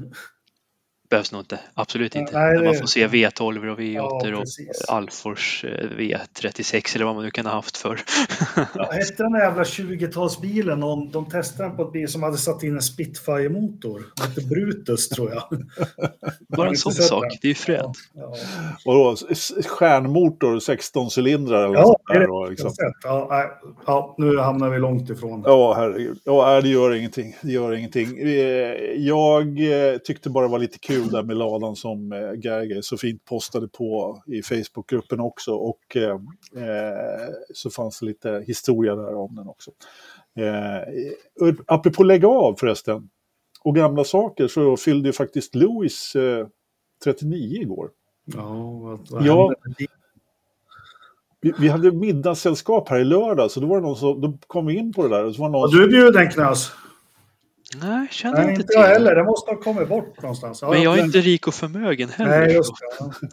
behövs nog inte. Absolut inte. Nej, det... Man får se V12 och V8 ja, och Alfors eh, V36 eller vad man nu kan ha haft för. ja, [laughs] hette den där jävla 20-talsbilen, de, de testade den på ett bil som hade satt in en Spitfire-motor. Den hette Brutus tror jag. [laughs] Bara en sån sak, den. det är ju fränt. Ja, ja. stjärnmotor, 16 cylindrar eller ja, det är liksom. ja, ja, nu hamnar vi långt ifrån. Ja, herregud. Ja, det gör ingenting. Det gör ingenting. Eh, jag eh, tyckte bara det var lite kul kul där med ladan som eh, Gerger så fint postade på i Facebookgruppen också. Och eh, eh, så fanns det lite historia där om den också. Eh, apropå lägga av förresten, och gamla saker så fyllde ju faktiskt Louis eh, 39 igår. Ja, vad, vad ja, vi, vi, hade middagssällskap här i lördag, så då var det någon som, då kom vi in på det där. Och så var någon ja, du är bjuden Knas. Nej, känner Nej, inte, inte till. jag heller. Det måste ha kommit bort någonstans. Ja, men jag är inte rik och förmögen heller. Nej, just det. [laughs]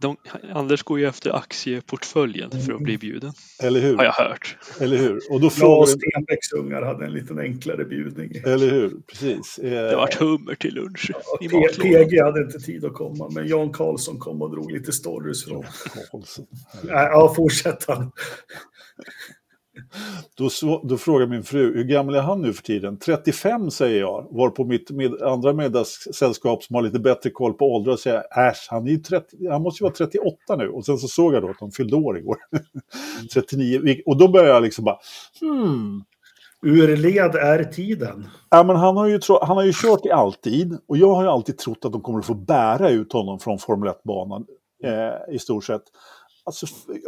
De, Anders går ju efter aktieportföljen för att bli mm. bjuden. Eller hur? Har jag hört. Eller hur? Och då frågar... Jag Stenbecks ungar hade en liten enklare bjudning. Eller hur? Precis. Det vart hummer till lunch. Ja, PG hade inte tid att komma, men Jan Karlsson kom och drog lite stories från... Ja, fortsätt han. Då, då frågar min fru, hur gammal är han nu för tiden? 35 säger jag, var på mitt med, andra middagssällskap som har lite bättre koll på åldrar säger äsch, han, är 30, han måste ju vara 38 nu. Och sen så såg jag då att de fyllde år igår. [laughs] 39, och då började jag liksom bara, hmm. Ur led är tiden. Ja, men han, har ju han har ju kört i alltid och jag har ju alltid trott att de kommer att få bära ut honom från Formel 1-banan eh, i stort sett. Alltså,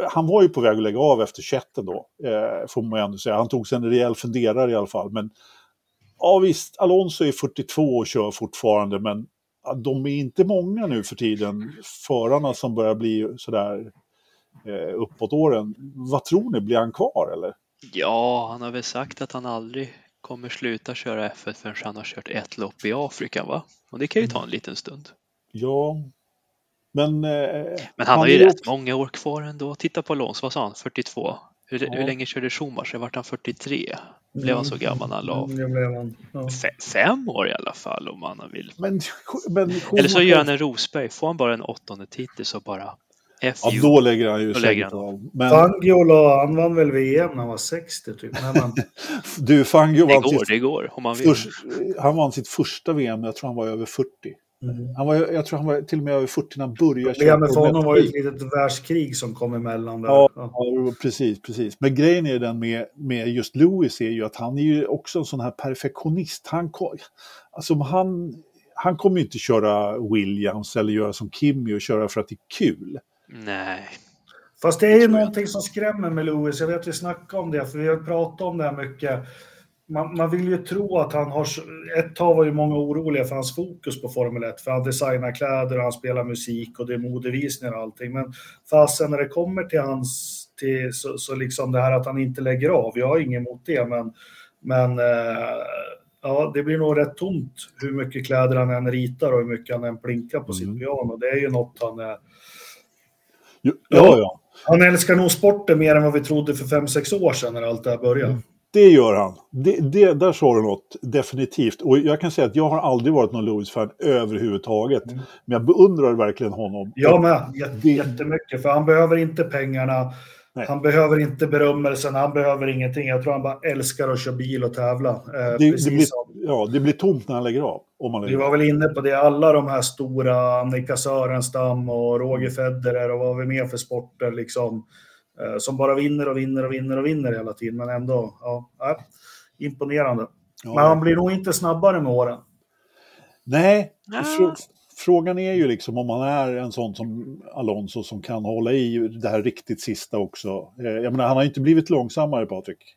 han var ju på väg att lägga av efter chatten då, eh, får man ju ändå säga. Han tog sig en rejäl funderare i alla fall. Men ja visst, Alonso är 42 och kör fortfarande, men de är inte många nu för tiden, förarna som börjar bli sådär eh, uppåt åren. Vad tror ni, blir han kvar eller? Ja, han har väl sagt att han aldrig kommer sluta köra F1 förrän han har kört ett lopp i Afrika, va? Och det kan ju ta en liten stund. Ja, men, eh, men han, har ju rätt många år kvar ändå. Titta på Alonso, vad sa han? 42? Hur, ja. hur länge körde Schumacher? Vart han 43? Blev han så mm. gammal när han la av? Mm, ja. fem år i alla fall om man vill. Men, men Eller så gör han en Rosberg. Får han bara en åttonde titel så bara F ja, då lägger han ju han. av. Men... Fangio han vann väl VM när han var 60 typ. Man... [laughs] du, Fangio vann det går, sitt... det går, om man vill. Först, han vann sitt första VM, jag tror han var över 40. Mm. Han var, jag tror han var till och med över 40 när han började. Problemet för honom var ju ett litet världskrig som kom emellan. Där. Ja, ja, precis, precis. Men grejen är den med, med just Lewis är ju att han är ju också en sån här perfektionist. Han, alltså han, han kommer ju inte köra Williams eller göra som Kimmy och köra för att det är kul. Nej. Fast det är ju någonting som skrämmer med Lewis. Jag vet att vi snackade om det, för vi har pratat om det här mycket man, man, vill ju tro att han har... Ett tag var ju många oroliga för hans fokus på Formel 1, för han designar kläder och han spelar musik och det är modevisningar och allting. Men fasen när det kommer till hans... Till, så, så liksom det här att han inte lägger av, jag har inget emot det, men, men eh, ja, det blir nog rätt tomt hur mycket kläder han än ritar och hur mycket han än plinkar på mm. sitt piano. Det är ju något han är... Ja, ja. Han älskar nog sporten mer än vad vi trodde för fem sex år sedan när allt det här började. Mm. Det gör han. Det, det, där sa du något, definitivt. Och jag kan säga att jag har aldrig varit någon Lewis-fan överhuvudtaget. Mm. Men jag beundrar verkligen honom. Jag med, Jätte, jättemycket. För han behöver inte pengarna. Nej. Han behöver inte berömmelsen, han behöver ingenting. Jag tror han bara älskar att köra bil och tävla. Eh, det, det blir, ja, det blir tomt när han lägger av. Om man lägger Vi var väl inne på det, alla de här stora, Annika Sörenstam och Roger Federer och vad har vi mer för sporter liksom som bara vinner och vinner och vinner och vinner hela tiden. Men ändå, ja, imponerande. Ja. Men han blir nog inte snabbare med åren. Nej, fr frågan är ju liksom om han är en sån som Alonso som kan hålla i det här riktigt sista också. Eh, jag menar, han har inte blivit långsammare, Patrik.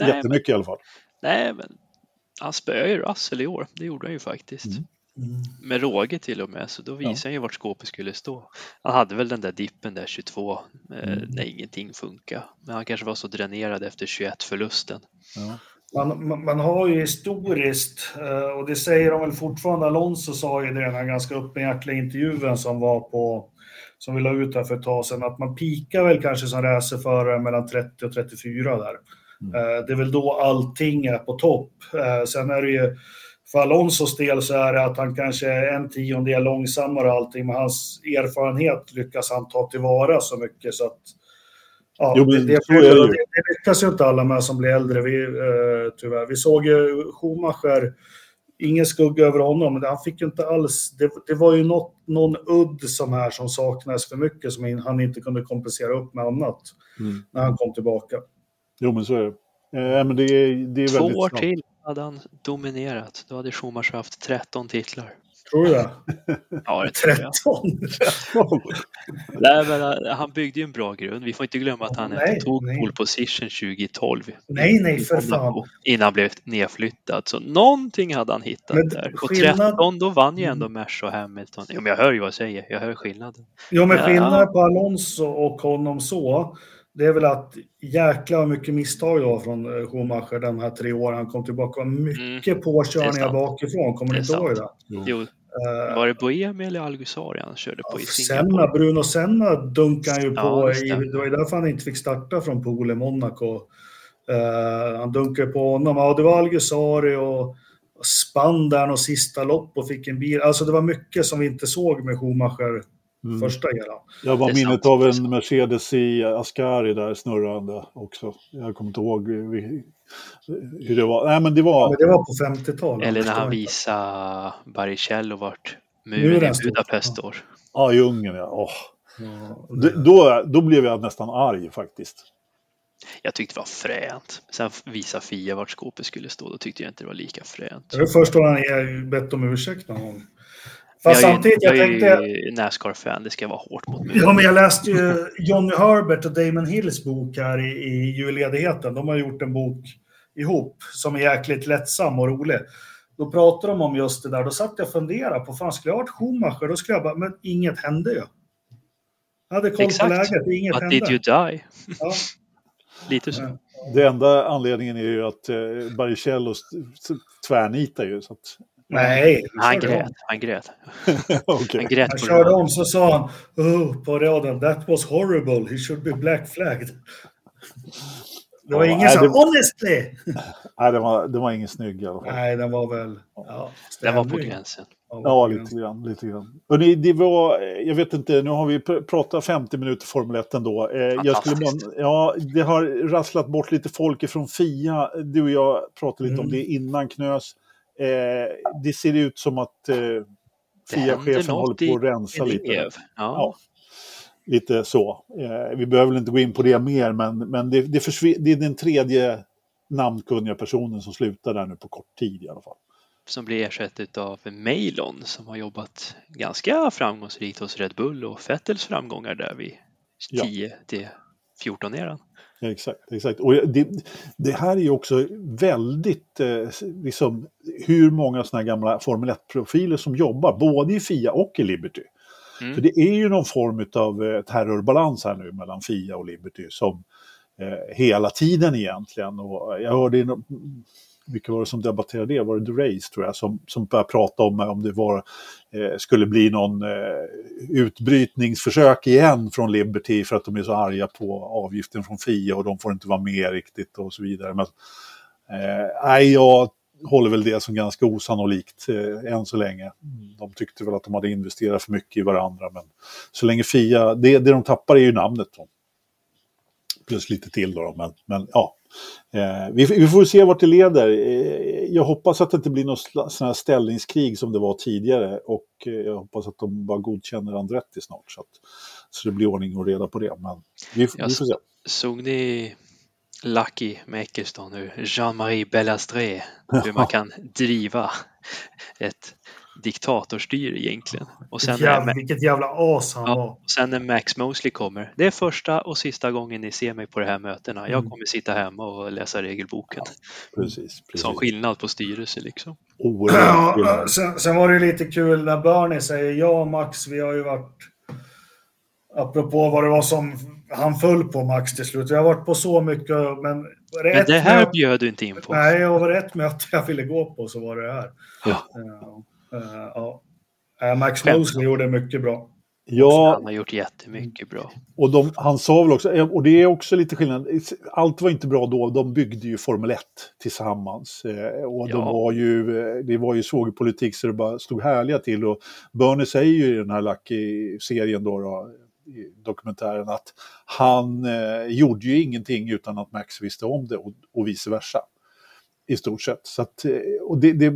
Jättemycket men, i alla fall. Nej, men han spöade ju Russell i år. Det gjorde han ju faktiskt. Mm. Mm. Med råge till och med, så då visade ja. han ju vart skåpet skulle stå. Han hade väl den där dippen där 22 eh, mm. när ingenting funkar. Men han kanske var så dränerad efter 21-förlusten. Ja. Man, man, man, har ju historiskt, eh, och det säger de väl fortfarande, Alonso sa ju det i den här ganska öppenhjärtiga intervjun som var på som vi la ut här för ett tag sedan, att man pikar väl kanske som racerförare mellan 30 och 34 där. Mm. Eh, det är väl då allting är på topp. Eh, sen är det ju, för Alonsos del så är det att han kanske är en tiondel långsammare och allting, men hans erfarenhet lyckas han ta tillvara så mycket så att Ja, jo, det, det, det, det, lyckas ju inte alla med som blir äldre, vi, eh, tyvärr. Vi såg ju Schumacher, ingen skugga över honom, men han fick ju inte alls... Det, det var ju något, någon udd som här som saknades för mycket som han inte kunde kompensera upp med annat mm. när han kom tillbaka. Jo, men så är det. Eh, men det, är, det är Två år till hade han dominerat. Då hade Schumacher haft 13 titlar. Tror du det? Ja, det 13? nej, men eh, han byggde ju en bra grund. Vi får inte glömma att han nej, tog nej. pole position 2012. Nej, nej, för fan. Innan han blev nedflyttad. Så någonting hade han hittat men där. Och skillnad... 13, då vann ju ändå Mers och Hamilton. Jo, men jag hör ju vad jag säger. Jag hör skillnaden. Jo, men skillnaden ja. på Alonso och honom så det är väl att jäkla mycket misstag då från eh, Schumacher de här tre åren han kom tillbaka. Mycket mm. påkörningar bakifrån, kommer ni inte ihåg det? Jo. Uh, var det Boemi eller Algusari han körde på ja, i Singapore? Senna, Bruno Senna dunkade ju ja, på. I, det var ju därför han inte fick starta från Pool i Monaco. Uh, han dunkade på honom. Ja, det var Algusari och spann där och sista lopp och fick en bil. Alltså det var mycket som vi inte såg med Schumacher Mm. Första eran. Jag var minnet av en Mercedes i Ascari där snurrande också. Jag kommer inte ihåg hur det var. Nej, men det var... Men det var på 50-talet. Eller när han visade Baricello vart muren i Budapest står. Ja, i Ungern ja. Oh. ja det... då, då blev jag nästan arg faktiskt. Jag tyckte det var fränt. Sen visade Fia vart skåpet skulle stå. Då tyckte jag inte det var lika fränt. Det var först då han bett om ursäkt någon gång. Fast jag samtidigt, jag, jag tänkte... är Nascar-fan, det ska vara hårt mot mig. Ja, men jag läste ju Johnny Herbert och Damon Hills bok här i, i julledigheten. De har gjort en bok ihop som är jäkligt lättsam och rolig. Då pratade de om just det där. Då satt jag och funderade på, fan skulle jag ha varit Schumacher? Då skulle jag bara, men inget hände ju. Jag hade koll Exakt. på läget, inget But hände. did you die? Ja. [laughs] Lite så. Ja. Det enda anledningen är ju att eh, Baricello tvärnitar ju. Så att Nej. [laughs] Han grät. Han grät. okay. Han grät han körde om så sa han oh, på raden That was horrible. He should be black flagged. Det var ja, ingen som det... honestly. [laughs] nej, det var, det var ingen snygg i alla fall. Nej, den var väl... Ja, den var på gränsen. Ja, lite grann. Lite grann. Hörrni, det var, jag vet inte, nu har vi pratat 50 minuter Formel 1 ändå. Eh, jag skulle, ja, det har rasslat bort lite folk från FIA. Du och jag pratade lite mm. om det innan Knös. Eh, det ser ut som att eh, FIA-chefen håller på att rensa lite. Ja. ja. lite så. Eh, vi behöver inte gå in på det mer, men, men det, det, det är den tredje namnkunniga personen som slutar där nu på kort tid i alla fall. Som blir ersatt av Mailon som har jobbat ganska framgångsrikt hos Red Bull och Fettels framgångar där vid 10 ja. till 14 eran. Ja, exakt, exakt. Och det, det, här är ju också väldigt, eh, liksom, hur många sådana här gamla Formel 1-profiler som jobbar, både i FIA och i Liberty. Mm. För det är ju någon form av eh, terrorbalans här nu mellan FIA och Liberty som eh, hela tiden egentligen. Och jag hörde vilka var det som debatterade det? Var det The Race tror jag som, som började prata om om det var, eh, skulle bli någon eh, utbrytningsförsök igen från Liberty för att de är så arga på avgiften från FIA och de får inte vara med riktigt och så vidare. Men, eh, nej, jag håller väl det som ganska osannolikt eh, än så länge. De tyckte väl att de hade investerat för mycket i varandra men så länge FIA, det, det de tappar är ju namnet. Då. Plus lite till då, men, men ja, vi, vi, får se vart det leder. Eh, jag hoppas att det inte blir något sån här ställningskrig som det var tidigare och eh, jag hoppas att de bara godkänner Andretti snart så, att, så det blir ordning och reda på det. Men vi, vi får se. Såg ni Lucky med Eccleston nu, Jean-Marie Bellastré, hur man kan driva ett diktatorstyre egentligen. Och sen jävla, när, vilket jävla as han ja, var. Och sen när Max Mosley kommer. Det är första och sista gången ni ser mig på de här mötena. Jag mm. kommer sitta hemma och läsa regelboken. Ja, precis, precis. Som skillnad på styrelse liksom. Ja, sen, sen, var det lite kul när Bernie säger ja Max, vi har ju varit apropå vad det var som han föll på Max till slut. Jag har varit på så mycket, men... Men det här bjöd du inte in på. Nej, jag var rätt möte jag ville gå på så var det här. Ja. ja. Uh, ja. Uh, Max Mosley gjorde mycket bra. Ja, han har gjort jättemycket bra. Och de, han sa väl också, och det är också lite skillnad, allt var inte bra då, de byggde ju Formel 1 tillsammans. Eh, och ja. de var ju, det var ju svågerpolitik så det bara stod härliga till. Och Bernie säger ju i den här Lucky-serien då, då i dokumentären att han eh, gjorde ju ingenting utan att Max visste om det och, och vice versa. I stort sett. Så att, eh, och det, det,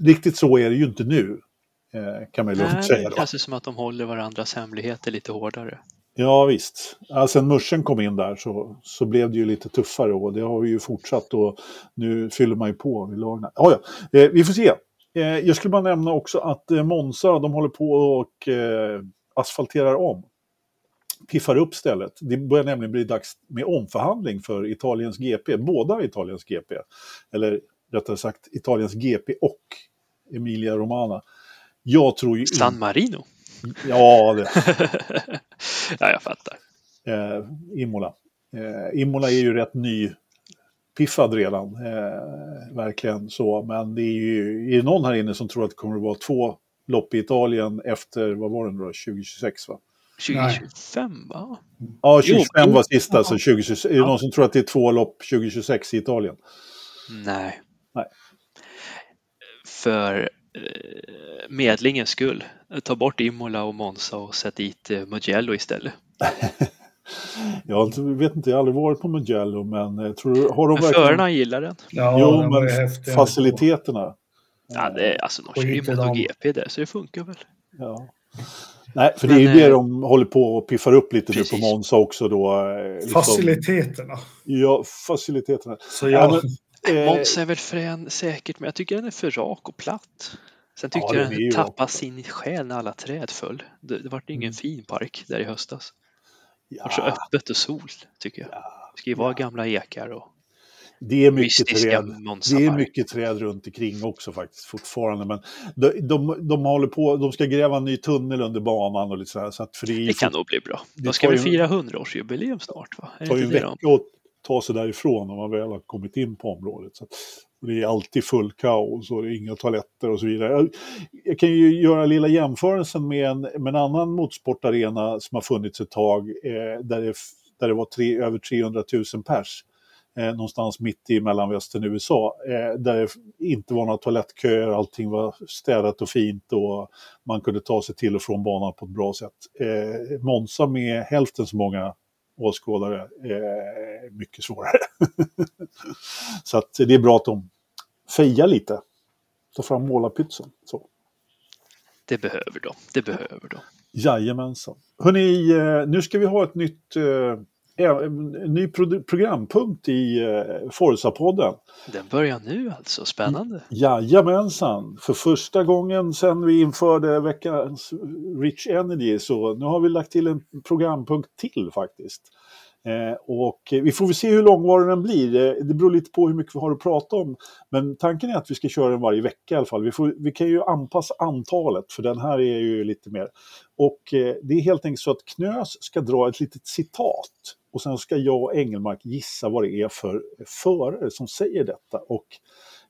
riktigt så är det ju inte nu. Eh, kan man ju lugnt säga. Det känns som att de håller varandras hemligheter lite hårdare. Ja visst. Ja, sen Mörsen kom in där så, så blev det ju lite tuffare och det har vi ju fortsatt och nu fyller man ju på vid lagna. Ah, ja, eh, vi får se. Eh, jag skulle bara nämna också att eh, Monza, de håller på och eh, asfalterar om. Piffar upp stället. Det börjar nämligen bli dags med omförhandling för Italiens GP, båda Italiens GP. Eller rättare sagt Italiens GP och Emilia Romana. Jag tror ju... San Marino? Ja, det... [laughs] ja, jag fattar. Eh, Imola. Eh, Imola är ju rätt ny piffad redan, eh, verkligen så. Men det är ju är det någon här inne som tror att det kommer att vara två lopp i Italien efter, vad var det nu då, 2026 va? 2025 va? Ja, 2025 var sista, så 2026. Är det någon som tror att det är två lopp 2026 i Italien? Nej. Nej. För Eh, medlingens skull. Ta bort Imola och Monza och sätt dit eh, Mugello istället. [laughs] jag vet inte, jag har aldrig varit på Mugello men jag tror, har de men verkligen... förarna gillar den. Ja, jo, den men faciliteterna. Ja, det är, alltså de kör ju MotoGP där så det funkar väl. Ja. Nej, för men, det är ju det de håller på och piffar upp lite precis. nu på Monza också då. Liksom. Faciliteterna. Ja, faciliteterna. Så jag, ja, Eh, Måns är väl frän säkert, men jag tycker den är för rak och platt. Sen tyckte ja, jag den tappade sin själ när alla träd föll. Det, det var ingen mm. fin park där i höstas. Ja. Det var så öppet och sol, tycker jag. Det ska ju vara gamla ekar och det är, mycket träd, det är mycket träd runt omkring också faktiskt fortfarande. Men de, de, de håller på, de ska gräva en ny tunnel under banan och lite så här. Så att för det, det kan nog bli bra. De ska väl fira 100-årsjubileum snart? Va? Det tar ju en vecka ta sig därifrån när man väl har kommit in på området. Så det är alltid full kaos och det är inga toaletter och så vidare. Jag, jag kan ju göra lilla jämförelsen med en, med en annan motorsportarena som har funnits ett tag eh, där, det, där det var tre, över 300 000 pers. Eh, någonstans mitt i mellanvästern i USA, eh, där det inte var några toalettköer, allting var städat och fint och man kunde ta sig till och från banan på ett bra sätt. Eh, Monza med hälften så många åskådare eh, mycket svårare. [laughs] så att det är bra att de fejar lite. Ta fram målarpytsen. Så. Det behöver de. Det behöver de. Jajamensan. Hörrni, eh, nu ska vi ha ett nytt eh, en ny pro programpunkt i eh, Forza-podden. Den börjar nu alltså, spännande. Jajamensan, för första gången sedan vi införde veckans Rich Energy så nu har vi lagt till en programpunkt till faktiskt. Eh, och vi får väl se hur långvarig den blir. Eh, det beror lite på hur mycket vi har att prata om. Men tanken är att vi ska köra den varje vecka i alla fall. Vi, får, vi kan ju anpassa antalet, för den här är ju lite mer. Och eh, det är helt enkelt så att Knös ska dra ett litet citat. Och sen ska jag och Engelmark gissa vad det är för förare som säger detta. Och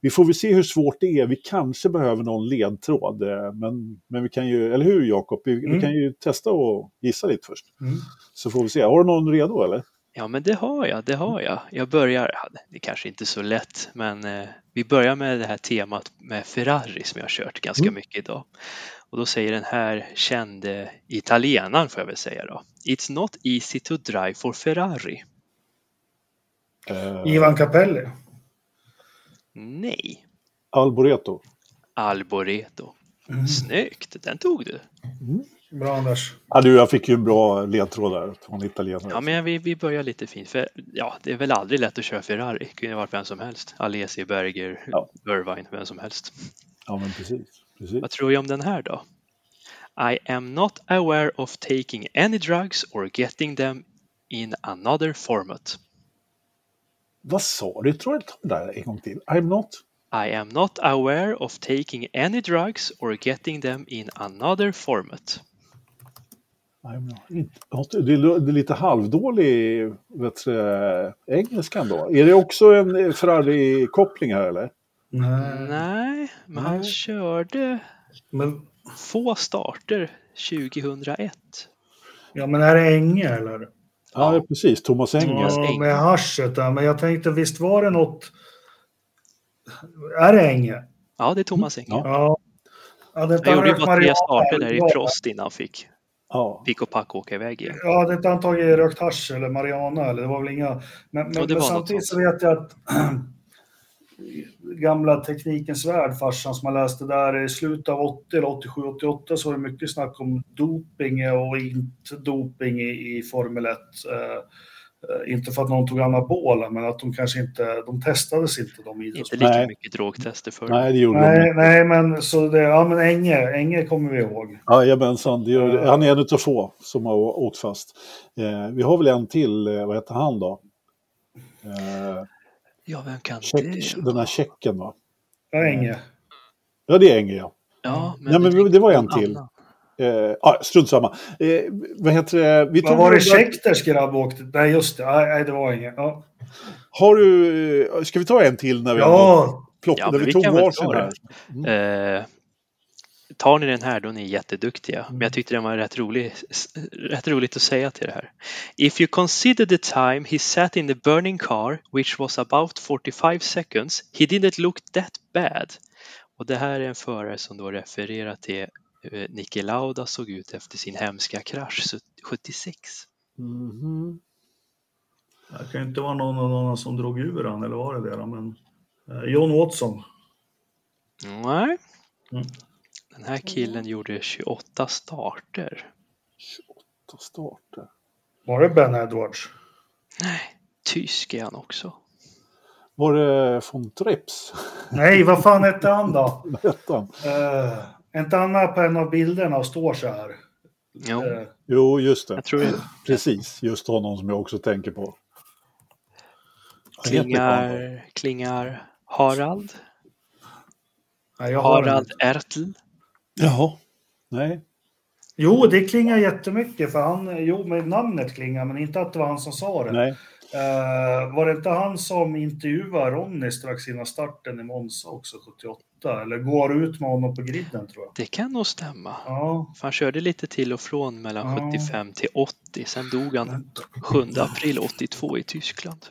vi får väl se hur svårt det är. Vi kanske behöver någon ledtråd. Eh, men, men vi kan ju, eller hur Jakob? Vi, mm. vi, kan ju testa och gissa lite först. Mm. Så får vi se. Har du någon redo eller? Ja men det har jag, det har jag. Jag börjar, det är kanske inte så lätt, men eh, vi börjar med det här temat med Ferrari som jag har kört ganska mm. mycket idag. Och då säger den här kände italienaren får jag väl säga då. It's not easy to drive for Ferrari. Uh... Ivan Capelli. Nej. Alboreto. Alboreto. Mm. Snyggt, den tog du. Mm. Bra Anders. Ja, du, jag fick ju en bra ledtråd där från italienare. Ja, men vi, vi börjar lite fint. För, ja, det är väl aldrig lätt att köra Ferrari. Det kunde varit vem som helst. Alesi, Berger, ja. Irvine, vem som helst. Ja, men precis, precis. Vad tror du om den här då? I am not aware of taking any drugs or getting them in another format. Vad sa du? Tror jag tar det där en gång till. I'm not... I am not aware of taking any drugs or getting them in another format. Det är lite halvdålig vet du, engelskan då. Är det också en Ferrari-koppling här eller? Nej, Nej men han körde men... få starter 2001. Ja, men är det Enge eller? Ja, ja precis. Thomas Enge. Ja, med haschet där. Men jag tänkte, visst var det något... Är det Enge? Ja, det är Thomas Enge. Ja. ja det jag gjorde bara tre starter där i Frost innan han fick ja. pick och pack åka iväg igen. Ja, det är inte han tagit rökt hasch eller Mariana eller det var väl inga... Men, men, men samtidigt så vet jag att gamla Teknikens Värld, farsan som har läst det där i slutet av 80 eller 87, 88 så var det mycket snack om doping och inte doping i, i Formel 1. Uh, Uh, inte för att någon tog anabola, men att de kanske inte, de testades inte de Inte lika nej. mycket drogtester förr. Nej, det gjorde nej, de inte. Nej, men så det, ja men Enge, Enge kommer vi ihåg. Jajamensan, det gör, uh, han är en av få som har åkt fast. Eh, vi har väl en till, eh, vad heter han då? Eh, Ja, vem kan Check, det? Den här checken va? Ja, Enge. Ja, det är Enge ja. Ja, men, ja, men det var en till. Eh, ah, strunt samma. Eh, vad heter det? Vi vad var det Schächters grabb åkte? Nej, just det. Nej, det var inget. Ja. Har du... Ska vi ta en till när vi ja. har plockat? Ja, när vi, vi tog varsin här. Mm. Eh, tar ni den här då är ni jätteduktiga. Men jag mm. tyckte den var rätt rolig, rätt roligt att säga till det här. If you consider the time he sat in the burning car, which was about 45 seconds, he didn't look that bad. Och det här är en förare som då refererar till hur eh, Niki Lauda såg ut efter sin hemska krasch 76. Mm -hmm. Det kan inte vara någon av någon som drog ur han, eller var det det? Men eh, John Watson. Nej. Mm. Den här killen gjorde 28 starter. 28 starter. Var det Ben Edwards? Nej, tysk är han också. Var det von Trips? Nej, vad fan hette han då? [laughs] Hette han? Uh, är inte han med på en av bilderna och står så här? Jo, uh, jo just det. Jag tror. Precis, just honom som jag också tänker på. Klingar, klingar Harald? Nej, Harald Ertl? Jaha, nej. Jo, det klingar jättemycket för han, jo, med namnet klingar, men inte att det var han som sa det. Nej. Uh, var det inte han som intervjuade Ronny strax innan starten i Monza också, 78? Eller går ut med honom på griden tror jag. Det kan nog stämma. Ja. För han körde lite till och från mellan ja. 75 till 80. Sen dog han 7 april 82 i Tyskland.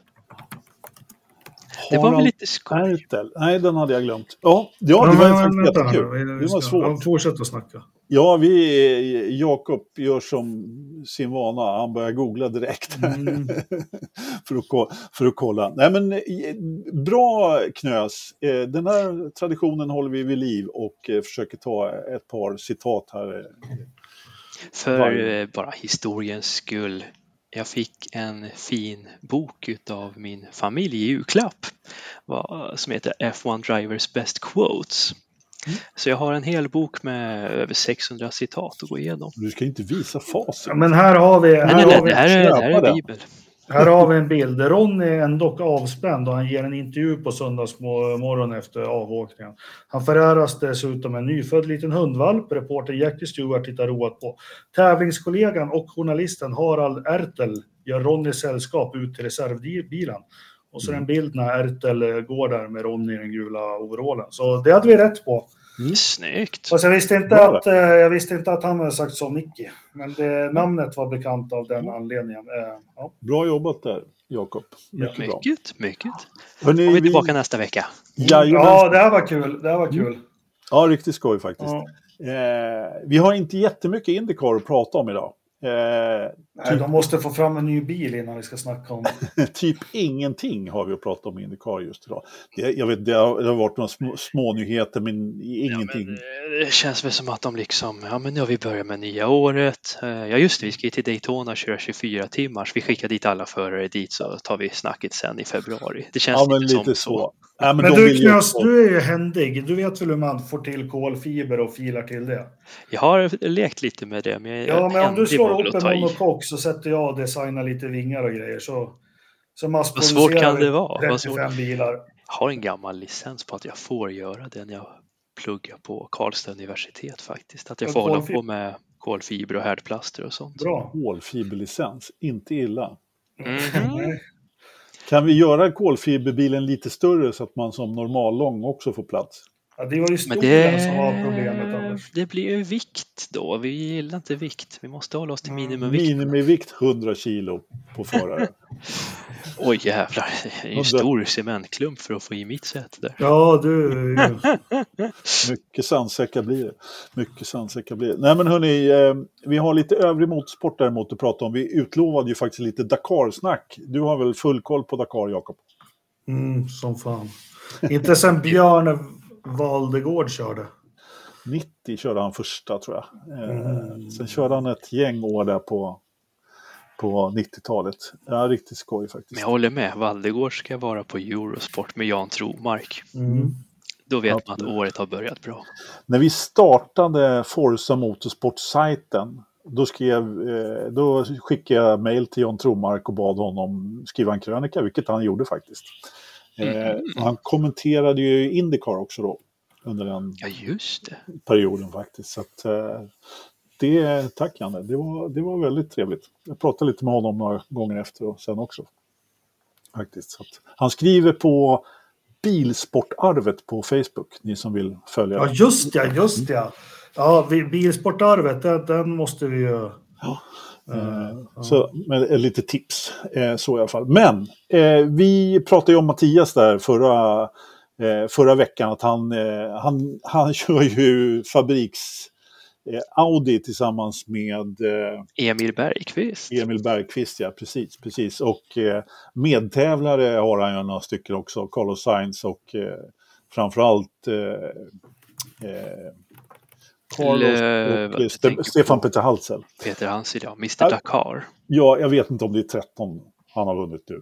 Det var väl lite skoj. Nej, den hade jag glömt. Ja, ja det var ja, faktiskt jättekul. Det var svårt. Fortsätt att snacka. Ja, vi, Jakob gör som sin vana, han börjar googla direkt mm. [laughs] för, att, för att kolla. Nej men bra Knös, eh, den här traditionen håller vi vid liv och eh, försöker ta ett par citat här. För Var... bara historiens skull, jag fick en fin bok av min familj i julklapp som heter F1 Drivers Best Quotes. Mm. Så jag har en hel bok med över 600 citat att gå igenom. Du ska inte visa facit. Ja, men här har vi... Här nej, nej, nej, det, här är, det här är Bibel. Här har vi en bild. Ronny är ändå avspänd och han ger en intervju på söndagsmorgon efter avåkningen. Han föräras dessutom en nyfödd liten hundvalp. Reporter Jackie Stewart tittar roat på. Tävlingskollegan och journalisten Harald Ertel gör Ronny sällskap ut till reservbilen. Och så är det en bild när Ertel går där med Ronny i den gula overallen. Så det hade vi rätt på. Mm. Snyggt! Fast jag visste inte, att, eh, jag visste inte att han hade sagt så, Nicky. Men det, namnet var bekant av den anledningen. Eh, ja. Bra jobbat där, Jakob. Mycket, ja. mycket. mycket. Hörrni, vi är tillbaka vi... nästa vecka. Ja, ja, det här var kul. Det här var kul. Mm. Ja, riktigt skoj faktiskt. Ja. Eh, vi har inte jättemycket Indycar att prata om idag. Eh, Nej, typ... de måste få fram en ny bil innan vi ska snacka om [laughs] Typ ingenting har vi att prata om i Indycar just idag. Det, jag vet, det har, det har varit några små, små nyheter men ingenting. Ja, men det känns väl som att de liksom, ja men nu har vi börjat med nya året. Eh, ja just det, vi ska ju till Daytona och köra 24 timmars. Vi skickar dit alla förare dit så tar vi snacket sen i februari. Det känns ja, lite, lite som så. så. Ja, men, men du Knas, du är ju händig. Du vet väl hur man får till kolfiber och filar till det? Jag har lekt lite med det. Men ja, men om du slår upp en monokock så sätter jag och designar lite vingar och grejer. Så, så Vad svårt kan det vara? 35 bilar. Jag har en gammal licens på att jag får göra det när jag pluggar på Karlstad universitet faktiskt. Att jag får hålla på med kolfiber och härdplaster och sånt. Bra. Kolfiberlicens, inte illa. Mm -hmm. Kan vi göra kolfiberbilen lite större så att man som normallång också får plats? Ja, det var ju stolen det... som var problemet. det blir ju vikt då. Vi gillar inte vikt. Vi måste hålla oss till minimumvikt. Minimivikt 100 kilo på förare. [laughs] Oj jävlar, det är ju en stor cementklump för att få i mitt säte där. Ja, du. [laughs] Mycket sandsäckar blir det. Mycket sandsäckar blir det. Nej men hörni, eh, vi har lite övrig motorsport däremot att prata om. Vi utlovade ju faktiskt lite Dakar-snack. Du har väl full koll på Dakar, Jakob? Mm, som fan. Inte sen Björn Valdegård körde. 90 körde han första tror jag. Eh, mm. Sen körde han ett gäng år där på, på 90-talet. Ja, riktigt skoj faktiskt. Men jag håller med, Valdegård ska vara på Eurosport med Jan Tromark. Mm. Då vet ja. man att året har börjat bra. När vi startade Forza Motorsport-sajten då, skrev, eh, då skickade jag mejl till Jan Tromark och bad honom skriva en krönika, vilket han gjorde faktiskt. Mm. Han kommenterade ju Indycar också då under den ja, just det. perioden faktiskt. Så att, eh, det, tack Janne, det var, det var väldigt trevligt. Jag pratade lite med honom några gånger efter och sen också. Faktiskt. Så att, han skriver på Bilsportarvet på Facebook, ni som vill följa. Ja, just det, just det. Ja, Bilsportarvet, den, den måste vi ju... Ja. Uh, så med lite tips, eh, så i alla fall. Men eh, vi pratade ju om Mattias där förra, eh, förra veckan, att han, eh, han, han [laughs] kör ju fabriks eh, Audi tillsammans med Emil Bergqvist. Emil Bergqvist, ja precis. precis. Och medtävlare har han ju några stycken också, Carlos Sainz och framförallt Carlos och Ste Stefan Peter Halsel. Peter Hansel, ja. Mr Dakar. Ja, jag vet inte om det är 13 han har vunnit nu.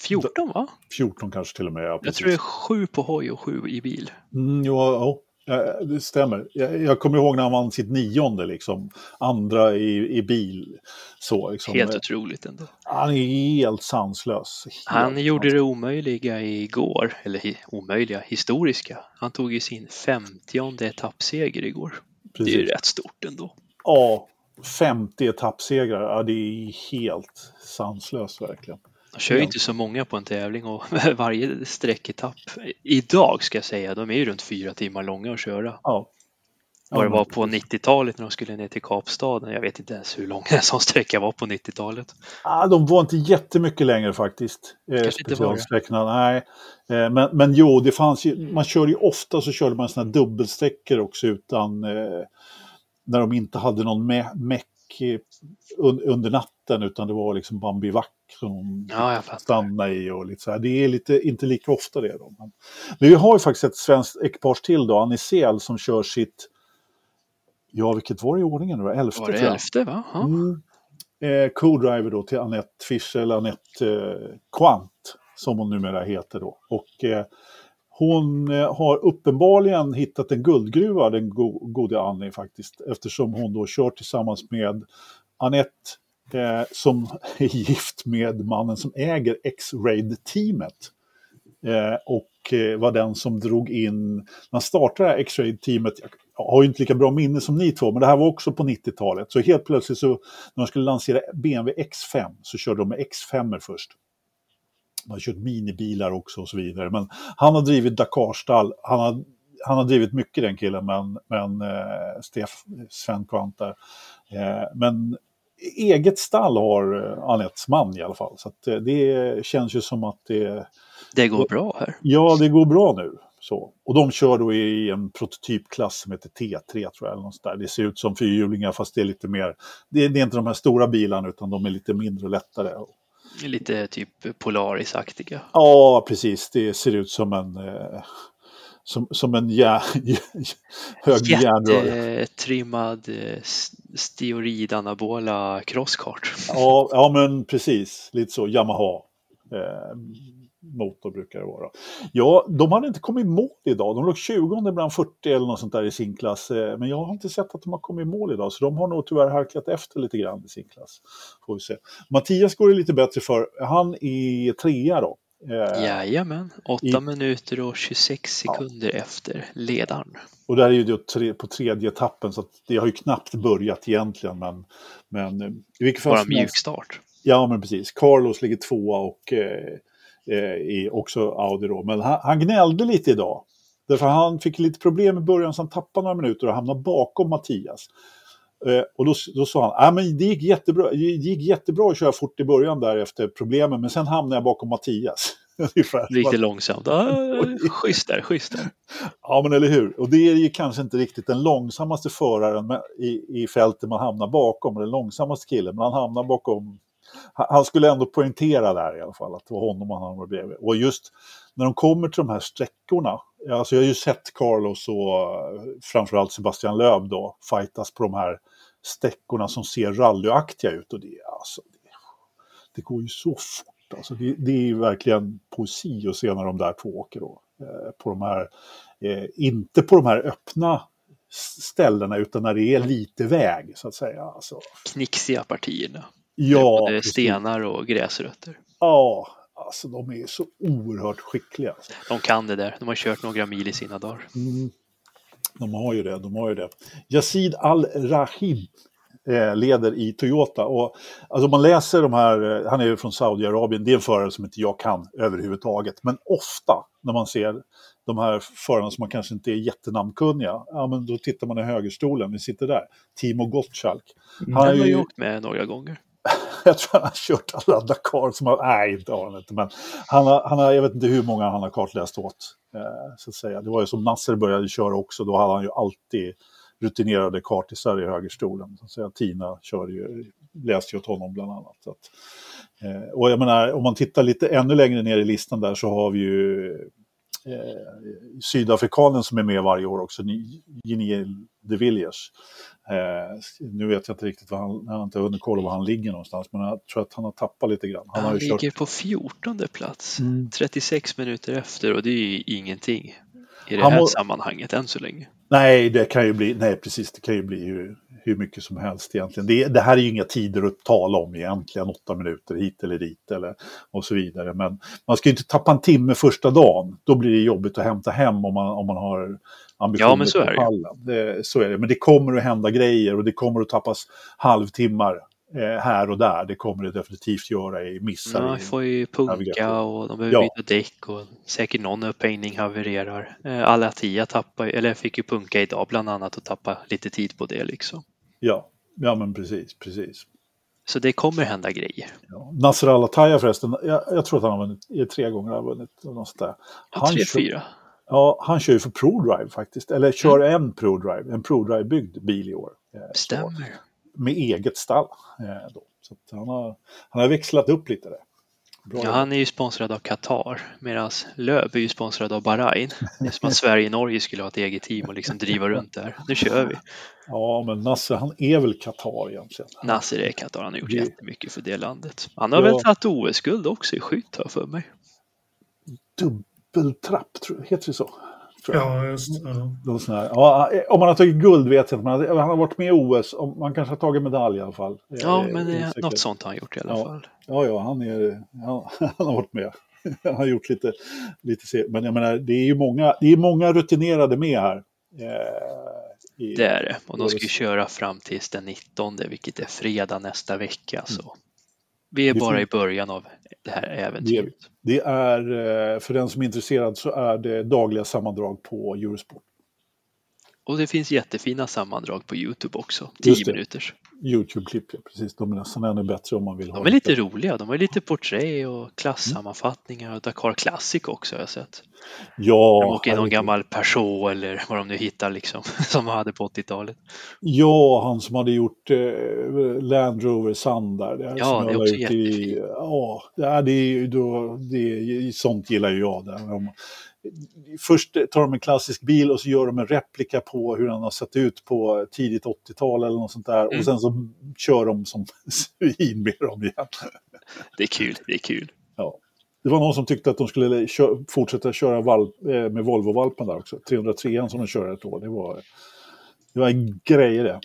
14 va? 14 kanske till och med. Ja, jag tror det är 7 på hoj och 7 i bil. Mm, ja, ja, det stämmer. Jag, jag, kommer ihåg när han vann sitt nionde, liksom. andra i, i bil. Så, liksom. Helt otroligt ändå. Han är helt sanslös. Helt han gjorde det omöjliga igår, eller omöjliga, historiska. Han tog ju sin femtionde etappseger igår. Precis. Det är ju rätt stort ändå. Ja, 50 etappsegrar, ja, det är helt sanslöst verkligen. De kör ju inte så många på en tävling och [laughs] varje sträcketapp idag ska jag säga, de är ju runt fyra timmar långa att köra. Ja. Vad det var på 90-talet när de skulle ner till Kapstaden. Jag vet inte ens hur lång [laughs] en sån sträcka var på 90-talet. Ah, de var inte jättemycket längre faktiskt. Eh, specialsträckorna. Nej. Eh, men, men jo, det fanns ju, man körde ju ofta så körde man sådana dubbelsträckor också utan eh, när de inte hade någon meck un, under natten utan det var liksom bambivack som ja, stannade i och lite så här. Det är lite, inte lika ofta det då. Men, men vi har ju faktiskt ett svenskt ekipage till då, Anisel som kör sitt, ja vilket var det i ordningen nu Elfte Var det elfte va? Mm. Eh, Co-driver då till Annette Fischer, eller Annette eh, Quant som hon numera heter då. Och eh, hon eh, har uppenbarligen hittat en guldgruva, den go gode Annie faktiskt, eftersom hon då kör tillsammans med Annette eh, som [laughs] är gift med mannen som äger X-Raid-teamet. Eh, och Eh, var den som drog in, Man startade det här X-Raid-teamet, jag har ju inte lika bra minne som ni två, men det här var också på 90-talet. Så helt plötsligt så, när de skulle lansera BMW X5 så körde de med X5 först. De har kört minibilar också och så vidare. Men han har drivit Dakarstall. Han har, han har drivit mycket den killen, men, men eh, Stef, Sven Kvant där. Eh, men eget stall har eh, Anettes man i alla fall. Så eh, det känns ju som att det... Det går bra här. Ja, det går bra nu. Så. Och de kör då i en prototypklass som heter T3 tror jag. Eller något där. Det ser ut som fyrhjulingar fast det är lite mer, det är, det är inte de här stora bilarna utan de är lite mindre och lättare. Lite typ Polaris-aktiga. Ja, precis. Det ser ut som en, eh, som, som en jär, hög järnrör. Jättetrimmad eh, steorid-anabola crosskart. Ja, ja, men precis. Lite så. Yamaha. Eh, motor brukar det vara. Ja, de hade inte kommit i mål idag. De låg 20 bland 40 eller något sånt där i sin klass. Eh, men jag har inte sett att de har kommit i mål idag, så de har nog tyvärr halkat efter lite grann i sin klass. Får vi se. Mattias går det lite bättre för. Han är trea då. Eh, Jajamän, 8 i... minuter och 26 sekunder ja. efter ledaren. Och där är ju det på tredje etappen så det har ju knappt börjat egentligen. Men, men i vilket fall Bara mjukstart. Ja, men precis. Carlos ligger tvåa och eh, eh, i också Audi då. Men han, han gnällde lite idag. Därför han fick lite problem i början så han tappade några minuter och hamnade bakom Mattias. Eh, och då, då sa han, ah, men det gick, jättebra, det gick jättebra att köra fort i början där efter problemen, men sen hamnade jag bakom Mattias. [laughs] Lite långsamt. Ah, [laughs] schysst där, schysst där. Ja, men eller hur. Och det är ju kanske inte riktigt den långsammaste föraren i, i fältet man hamnar bakom, den långsammaste killen, men han hamnar bakom han skulle ändå poängtera där i alla fall att det var honom han hamnade bredvid. Och just när de kommer till de här sträckorna, alltså jag har ju sett Carlos och framförallt Sebastian Löb då fightas på de här sträckorna som ser rallyaktiga ut och det, alltså, det, det går ju så fort. Alltså det, det är verkligen poesi att se när de där två åker då. Eh, på de här, eh, inte på de här öppna ställena utan när det är lite väg så att säga. Alltså. Knixiga partierna. Ja. Både stenar och gräsrötter. Ja, alltså de är så oerhört skickliga. Alltså. De kan det där. De har kört några mil i sina dagar. Mm. De har ju det, de har ju det. Yazid Al-Rahim eh, leder i Toyota. Och, alltså man läser de här, eh, han är ju från Saudiarabien, det är en förare som inte jag kan överhuvudtaget. Men ofta när man ser de här förarna som man kanske inte är jättenamnkunniga, ja men då tittar man i högerstolen, vi sitter där, Timo Gottschalk. Han har ju åkt med några gånger. [laughs] jag tror han har kört alla Dakar som har, nej inte har han inte, men han har, han har, jag vet inte hur många han har kartläst åt. Eh, så att säga. Det var ju som Nasser började köra också, då hade han ju alltid rutinerade kartisar i högerstolen. Så att säga. Tina kör ju, läste ju åt honom bland annat. Så att, eh, och jag menar, om man tittar lite ännu längre ner i listan där så har vi ju eh, sydafrikanen som är med varje år också, Giniel de Villiers. Eh, nu vet jag inte riktigt var han, jag har inte hunnit kolla var han ligger någonstans, men jag tror att han har tappat lite grann. Han, han ligger kört... på 14 plats, mm. 36 minuter efter och det är ju ingenting i det han här må... sammanhanget än så länge. Nej, det kan ju bli, nej precis, det kan ju bli hur, hur mycket som helst egentligen. Det, det, här är ju inga tider att tala om egentligen, åtta minuter hit eller dit eller och så vidare. Men man ska ju inte tappa en timme första dagen, då blir det jobbigt att hämta hem om man, om man har ambitioner ja, men så är det. det. Så är det, men det kommer att hända grejer och det kommer att tappas halvtimmar här och där. Det kommer det definitivt göra i missar. Ja, får ju punka och de behöver ja. byta däck och säkert någon upphängning havererar. Eh, alla tia tappar, eller fick ju punka idag bland annat och tappa lite tid på det liksom. Ja, ja men precis, precis. Så det kommer hända grejer. Ja. Nasser Al-Attaya förresten, jag, jag, tror att han har vunnit, tre gånger har vunnit. Något sånt där. Han ja, tre, kör, fyra. Ja, han kör ju för ProDrive faktiskt, eller kör mm. en ProDrive, en ProDrive-byggd bil i år. Eh, Stämmer. Med eget stall. Eh, då. Så han, har, han har växlat upp lite där. Bra ja, han är ju sponsrad av Qatar medan Löb är ju sponsrad av Bahrain. Det är som att Sverige och Norge skulle ha ett eget team och liksom driva runt där. Nu kör vi! Ja, men Nasser han är väl Qatar egentligen? Nasser är Qatar, han har gjort det... jättemycket för det landet. Han har ja. väl tagit OS-guld också i skytt, har för mig. Dubbeltrapp, tror, heter det så? Ja, just ja. ja. Om man har tagit guld vet jag inte, men han har varit med i OS. Man kanske har tagit medalj i alla fall. Ja, men det är något sånt har han gjort i alla ja. fall. Ja, ja, han, är, han, [laughs] han har varit med. Han har gjort lite, lite men jag menar, det är ju många, det är många rutinerade med här. Eh, i, det är det, och de ska ju köra fram tills den 19, vilket är fredag nästa vecka. Mm. Vi är bara i början av det här äventyret. Det, det, är, eh, för den som är intresserad så är det dagliga sammandrag på Eurosport. Och det finns jättefina sammandrag på Youtube också, 10 minuters. Youtube-klipp, ja, precis. De är nästan ännu bättre om man vill de ha De är lite roliga. De har lite porträ och klassammanfattningar och Dakar Classic också har jag sett. Ja. De åker i någon gammal Peugeot eller vad de nu hittar liksom, [laughs] som de hade på 80-talet. Ja, han som hade gjort eh, Land Rover Sun där. Det ja, det är också jättefint. Ja, det är, då, det, sånt gillar ju jag. Där först tar de en klassisk bil och så gör de en replika på hur den har sett ut på tidigt 80-tal eller något sånt där. Mm. Och sen så kör de som svin med dem igen. Det är kul, det är kul. Ja. Det var någon som tyckte att de skulle kö fortsätta köra valp, eh, med Volvo-valpen där också. 303 som de kör ett år. Det var, det var en grej det.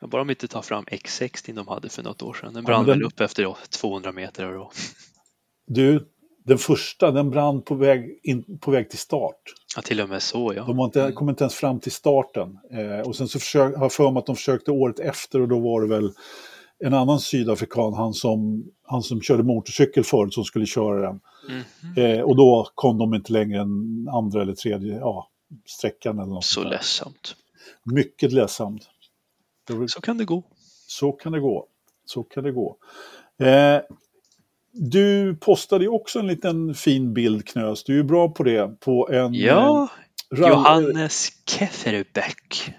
Ja, bara de inte tar fram X60 de hade för något år sedan. Den brann ja, den... väl upp efter 200 meter. Och... Du, den första, den brann på väg, in, på väg till start. Ja, till och med så ja. De inte, kom inte ens fram till starten. Eh, och sen så försök, har jag för mig att de försökte året efter och då var det väl en annan sydafrikan, han som, han som körde motorcykel förut, som skulle köra den. Mm. Eh, och då kom de inte längre än andra eller tredje, ja, sträckan. Eller något så ledsamt. Mycket ledsamt. Så kan det gå. Så kan det gå. Så kan det gå. Eh, du postade ju också en liten fin bild Knös. Du är ju bra på det. På en... Ja, eh, Johannes Kefferbeck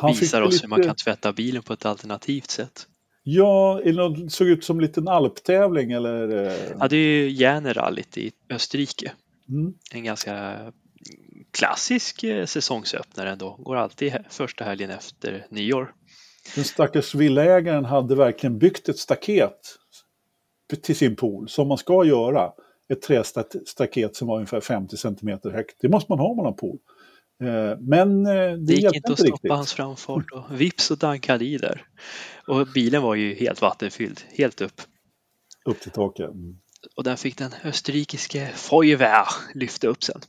han visar oss lite... hur man kan tvätta bilen på ett alternativt sätt. Ja, det såg ut som en liten alptävling eller? Eh? Ja, det är ju Järnerallyt i Österrike. Mm. En ganska klassisk eh, säsongsöppnare ändå. Går alltid första helgen efter nyår. Den stackars villaägaren hade verkligen byggt ett staket till sin pool, som man ska göra. Ett trästaket som var ungefär 50 cm högt. Det måste man ha om man har pool. Eh, men eh, det, det gick inte att stoppa riktigt. hans framfart och vips och dankade i där. Och bilen var ju helt vattenfylld, helt upp. Upp till taket. Mm. Och där fick den österrikiske Feuerwehr lyfta upp sen.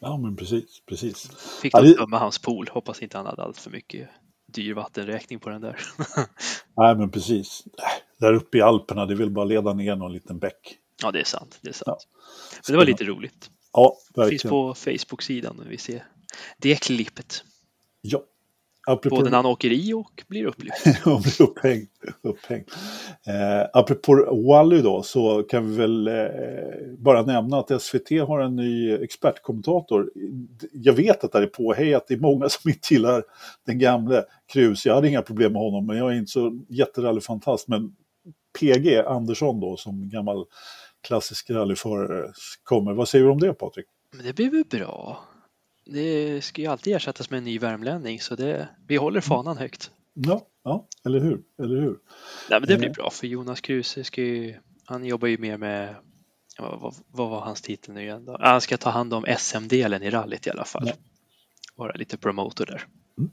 Ja men precis, precis. Fick de tömma hans pool, hoppas inte han hade allt för mycket dyr vattenräkning på den där. [laughs] Nej men precis. Där uppe i Alperna, det vill bara leda ner någon liten bäck. Ja det är sant, det är sant. Ja. Men det var lite roligt. Ja, verkligen. Finns på Facebook-sidan när vi ser det klippet. Ja. Apropå... Både när han åker i och blir upplyft. [laughs] och blir upphängd. upphängd. Eh, apropå Wally då så kan vi väl eh, bara nämna att SVT har en ny expertkommentator. Jag vet att det är påhejat, det är många som inte gillar den gamle Krus. Jag hade inga problem med honom men jag är inte så jätterallyfantast. Men PG Andersson då som gammal klassisk rallyförare kommer. Vad säger du om det Patrik? Men det blir väl bra det ska ju alltid ersättas med en ny värmlänning så det, vi håller fanan högt. Ja, ja eller hur? Eller hur? Nej, men det blir eh. bra för Jonas Kruse ska ju, han jobbar ju mer med vad, vad, var hans titel nu igen då? Han ska ta hand om SM-delen i rallyt i alla fall. Ja. Vara lite promotor där. Mm.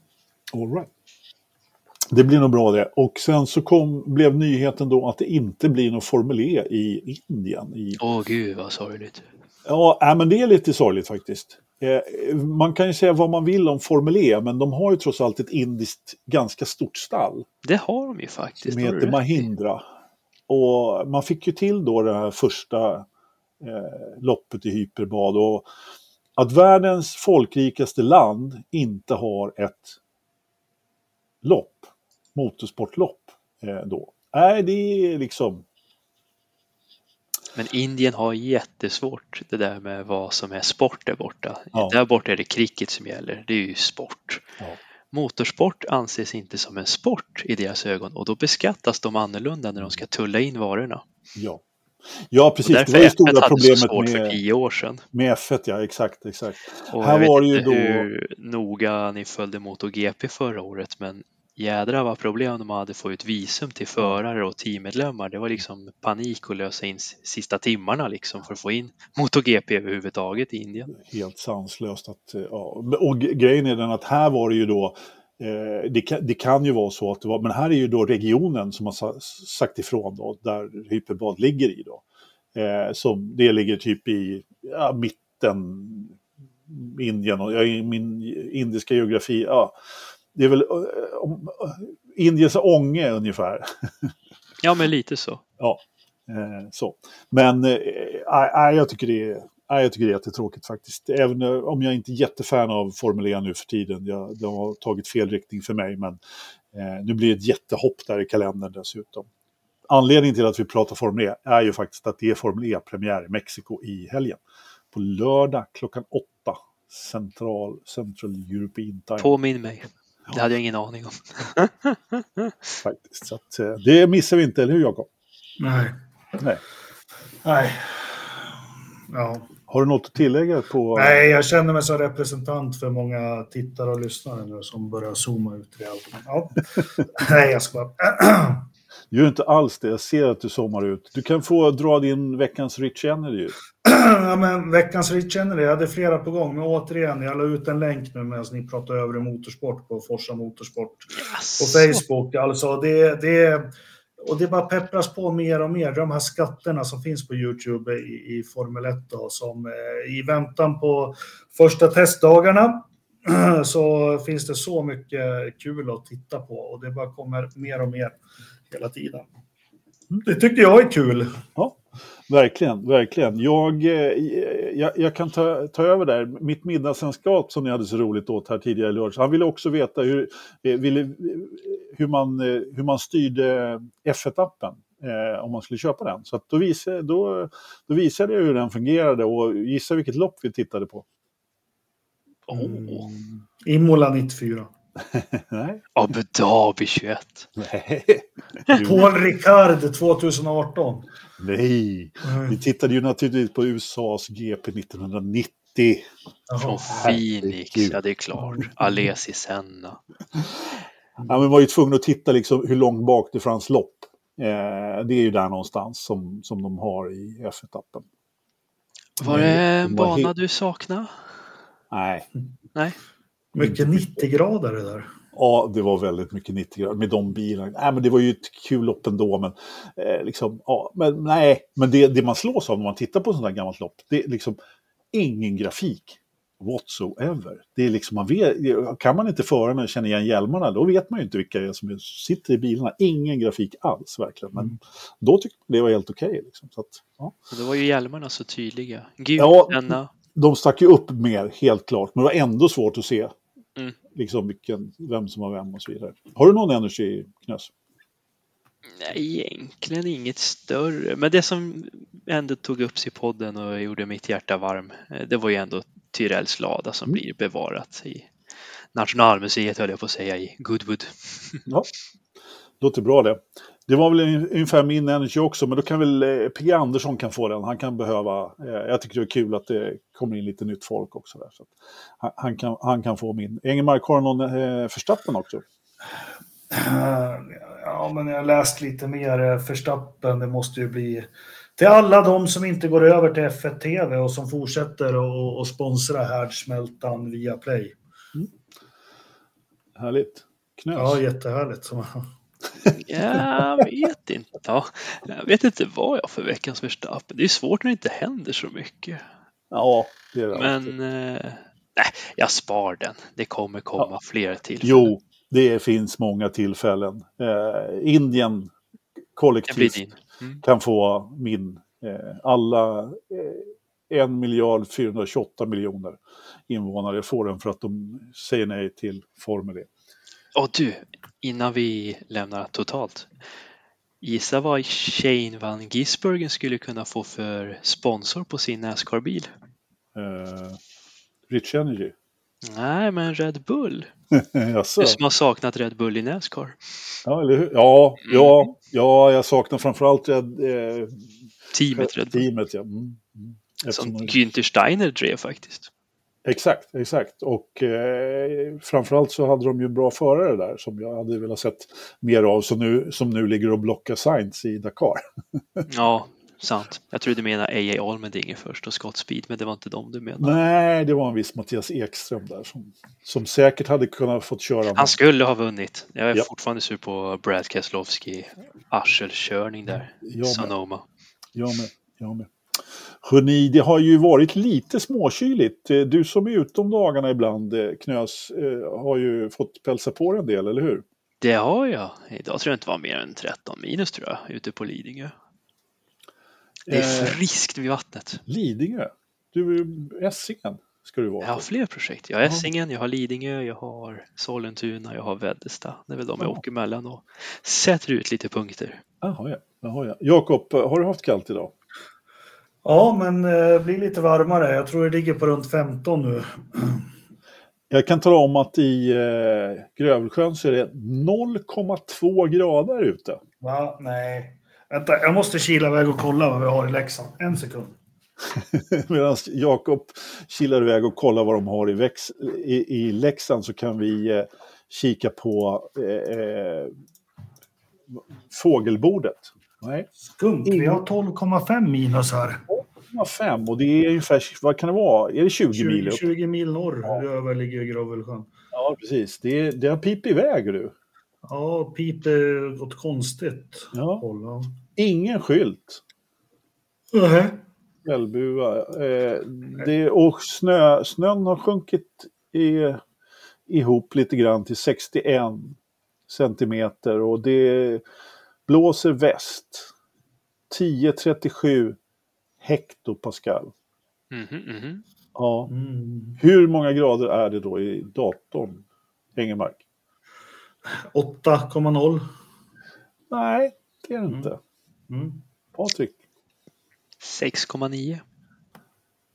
All right. Det blir nog bra det. Och sen så kom, blev nyheten då att det inte blir någon Formel E i Indien. Åh oh, gud vad sorgligt. Ja, men det är lite sorgligt faktiskt. Eh, man kan ju säga vad man vill om Formel E, men de har ju trots allt ett indiskt ganska stort stall. Det har de ju faktiskt. Som heter Mahindra. Och man fick ju till då det här första eh, loppet i hyperbad. Och att världens folkrikaste land inte har ett lopp, motorsportlopp eh, då. Nej, det är liksom men Indien har jättesvårt det där med vad som är sport där borta. Ja. Där borta är det cricket som gäller, det är ju sport. Ja. Motorsport anses inte som en sport i deras ögon och då beskattas de annorlunda när de ska tulla in varorna. Ja, ja precis. Det var ju stora problemet med, för tio år sedan. med F1, ja exakt. exakt. Och Här jag var vet inte då... hur noga ni följde MotoGP förra året men jädra vad problem de hade få ut visum till förare och teammedlemmar. Det var liksom panik att lösa in sista timmarna liksom för att få in MotoGP överhuvudtaget i Indien. Helt sanslöst. Att, ja. Och grejen är den att här var det ju då eh, det, kan, det, kan, ju vara så att det var, men här är ju då regionen som har sagt ifrån då, där Hyperbad ligger i då. Eh, som, det ligger typ i ja, mitten Indien och ja, min indiska geografi, ja, det är väl uh, Indiens ånge ungefär. [laughs] ja, men lite så. Ja, eh, så. Men eh, jag, tycker det är, jag tycker det är jättetråkigt faktiskt. Även om jag inte är jättefan av Formel E nu för tiden. Jag, det har tagit fel riktning för mig, men eh, nu blir det ett jättehopp där i kalendern dessutom. Anledningen till att vi pratar Formel E är ju faktiskt att det är Formel E-premiär i Mexiko i helgen. På lördag klockan åtta, Central, Central European Time. Påminn mig. Det hade jag ingen aning om. [laughs] Faktiskt, så att, eh, det missar vi inte, eller hur Jakob? Nej. Nej. Nej. Ja. Har du något att tillägga på? Nej, jag känner mig som representant för många tittare och lyssnare nu som börjar zooma ut allt. Ja. [laughs] Nej, jag ska bara... [clears throat] Gör inte alls det. Jag ser att du zoomar ut. Du kan få dra din veckans Rich Energy. [clears throat] ja, men veckans Rich Energy, jag hade flera på gång. Men återigen, jag la ut en länk nu medan ni pratar övrig motorsport på Forsa Motorsport yes. på Facebook. Alltså, det, det, och det bara peppras på mer och mer. De här skatterna som finns på YouTube i, i Formel 1 då, som eh, i väntan på första testdagarna [clears throat] så finns det så mycket kul att titta på och det bara kommer mer och mer hela tiden. Det tycker jag är kul. Ja. verkligen, verkligen. Jag, eh, jag, jag, kan ta, ta över där. Mitt middagssällskap som ni hade så roligt åt här tidigare i lördags, han ville också veta hur, eh, ville, hur, man, hur man styrde F1-appen. Eh, om man skulle köpa den. Så då, visade, då, då visade jag hur den fungerade och gissa vilket lopp vi tittade på. Mm. Imola 94. [laughs] Nej. Abu Dhabi 21. Nej. [laughs] Paul Ricard 2018. Nej. Mm. Vi tittade ju naturligtvis på USAs GP 1990. Från Phoenix, ja det är klart. Alesi Senna. Ja, men var ju tvungen att titta liksom hur långt bak det fanns lopp. Eh, det är ju där någonstans som, som de har i F1-appen. Var det en bana du saknade? Nej. Nej. Mycket 90 grader det där. Ja, det var väldigt mycket 90 grader med de bilarna. Nej, men det var ju ett kul lopp ändå. Men, eh, liksom, ja, men nej, men det, det man slås av när man tittar på sådant här gammalt lopp, det är liksom ingen grafik whatsoever. Det är liksom, man vet, kan man inte förarna och känna igen hjälmarna, då vet man ju inte vilka det är som sitter i bilarna. Ingen grafik alls verkligen. Men mm. då tyckte jag det var helt okej. Okay, liksom. Så ja. Då var ju hjälmarna så tydliga. Gud, ja, de stack ju upp mer, helt klart. Men det var ändå svårt att se mm. liksom vilken, vem som var vem och så vidare. Har du någon energi, Knös? Nej, egentligen inget större. Men det som ändå tog upp i podden och gjorde mitt hjärta varm, eh, det var ju ändå Tyrells lada som mm. blir bevarat i Nationalmuseet, höll jag på att säga, i Goodwood. Ja, låter bra det. Det var väl ungefär min energy också, men då kan väl eh, P. Andersson kan få den. Han kan behöva, eh, jag tycker det är kul att det kommer in lite nytt folk också. Där, så han, kan, han kan få min. Engelmark, har du någon eh, förstappen också? Ja, men jag har läst lite mer förstappen. Det måste ju bli till alla de som inte går över till F1 TV och som fortsätter att sponsra härdsmältan via Play. Mm. Härligt. Knös. Ja, jättehärligt. Jag vet inte. Ja, jag vet inte vad jag har för veckans Verstappen. Det är svårt när det inte händer så mycket. Ja, det är det. Men eh, nej, jag spar den. Det kommer komma ja. fler tillfällen. Jo, det finns många tillfällen. Eh, Indien kollektivt mm. kan få min. Eh, alla eh, 1 miljard 428 miljoner invånare får den för att de säger nej till Formel E. Och du, innan vi lämnar totalt. Gissa vad Shane van Gisbergen skulle kunna få för sponsor på sin Nascar-bil? Uh, Rich Energy? Nej, men Red Bull. [laughs] du som har saknat Red Bull i Nascar. Ja, eller hur? Ja, mm. ja, ja jag saknar framförallt Red, eh, teamet Red Bull. Teamet, ja. Mm. Mm. Som Günther Steiner drev faktiskt. Exakt, exakt. Och eh, framförallt så hade de ju bra förare där som jag hade velat sett mer av, som nu, som nu ligger och blockar Science i Dakar. [laughs] ja, sant. Jag trodde du menade AA Almendinger först och Scott Speed, men det var inte dem du menade. Nej, det var en viss Mattias Ekström där som, som säkert hade kunnat fått köra. Med. Han skulle ha vunnit. Jag är ja. fortfarande sur på Brad Keselowski arselkörning där. Jag Sonoma. Jag med. Jag med. Hörrni, det har ju varit lite småkyligt. Eh, du som är ute om dagarna ibland, eh, Knös, eh, har ju fått pälsa på en del, eller hur? Det har jag. Idag tror jag inte var mer än 13 minus tror jag, ute på Lidingö. Det är friskt vid vattnet. Lidingö? Du, Essingen ska du vara Jag har fler projekt. Jag har Essingen, jag har Lidingö, jag har Sollentuna, jag har Väddesta. Det är väl de jag åker mellan och sätter ut lite punkter. Jaha, ja. Jaha, ja. Jakob, har du haft kallt idag? Ja, men det eh, blir lite varmare. Jag tror det ligger på runt 15 nu. [clears throat] Jag kan tala om att i eh, Grövelsjön så är det 0,2 grader ute. Va? Nej. Vänta, jag måste kila iväg och kolla vad vi har i Leksand. En sekund. [laughs] Medan Jakob kilar iväg och kollar vad de har i, väx i, i Leksand så kan vi eh, kika på eh, eh fågelbordet. Nej. Skumt, vi har 12,5 minus här. 12,5 och det är ungefär, vad kan det vara? Är det 20, 20 mil upp? 20 mil norr ja. över ligger Gravelsjön. Ja, precis. Det, det har pipit iväg du. Ja, piper åt konstigt ja. håll. Ingen skylt. Nej. Fjällbua. Eh, det, och snö, snön har sjunkit i, ihop lite grann till 61 centimeter och det blåser väst. 1037 hektopascal. Mm -hmm, mm -hmm. Ja. Mm. Hur många grader är det då i datorn, Engelmark? 8,0. Nej, det är det inte. Mm. mm. Patrik? 6,9.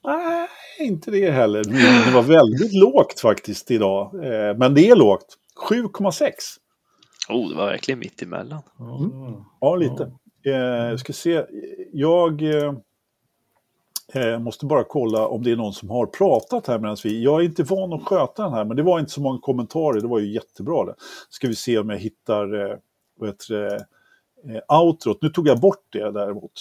Nej, inte det heller. Det var väldigt lågt faktiskt idag. Eh, men det är lågt. 7,6. Oh, det var verkligen mitt emellan. Mm. Ja, lite. Eh, jag ska se. Jag eh, måste bara kolla om det är någon som har pratat här medan vi... Jag är inte van att sköta den här, men det var inte så många kommentarer. Det var ju jättebra det. Ska vi se om jag hittar... vad heter det, outrot. Nu tog jag bort det däremot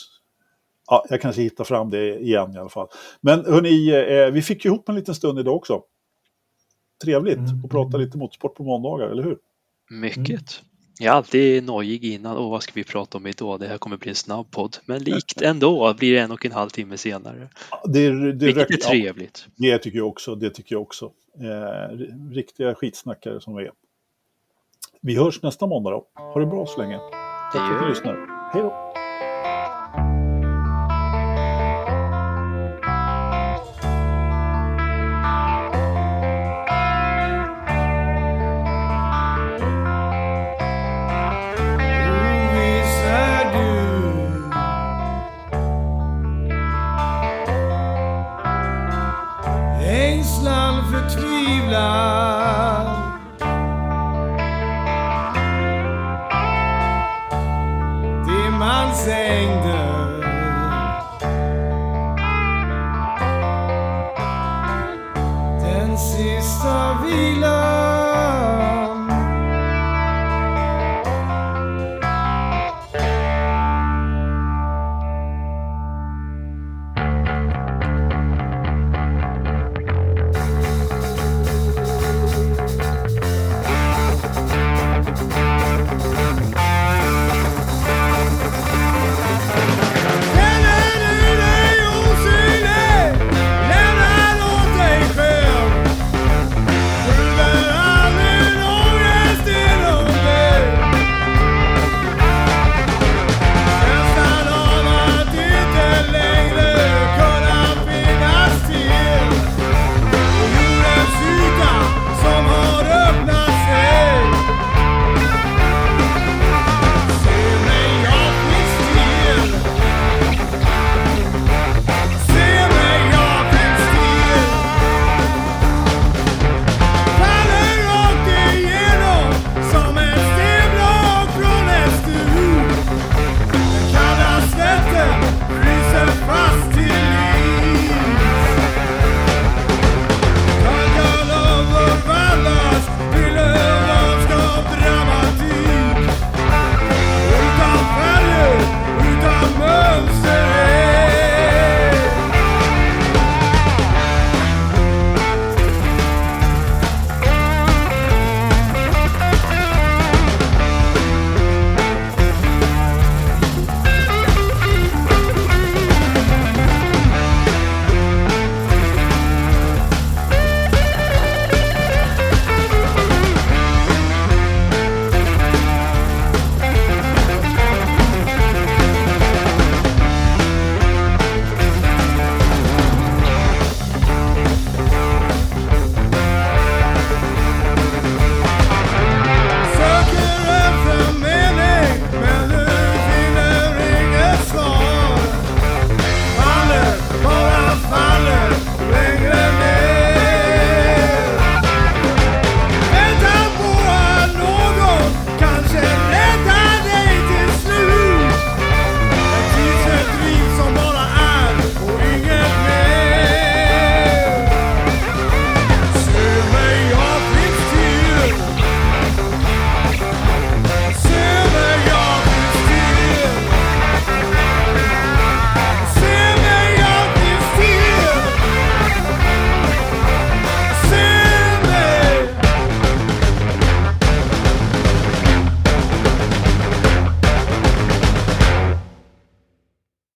ja, jag kanske hittar fram det igen i alla fall. Men hörni, eh, vi fick ju ihop en liten stund idag också. Trevligt mm. att prata lite motorsport på måndagar, eller hur? Mycket. Jag är alltid nojig innan, åh vad ska vi prata om idag, det här kommer bli en snabb podd. Men likt ändå blir det en och en halv timme senare. Det, det, Vilket är trevligt. Ja, det tycker jag också. Det tycker jag också. Eh, riktiga skitsnackare som vi är. Vi hörs nästa måndag då. Ha det bra så länge. Tack för att ni lyssnar. Hej då! Sista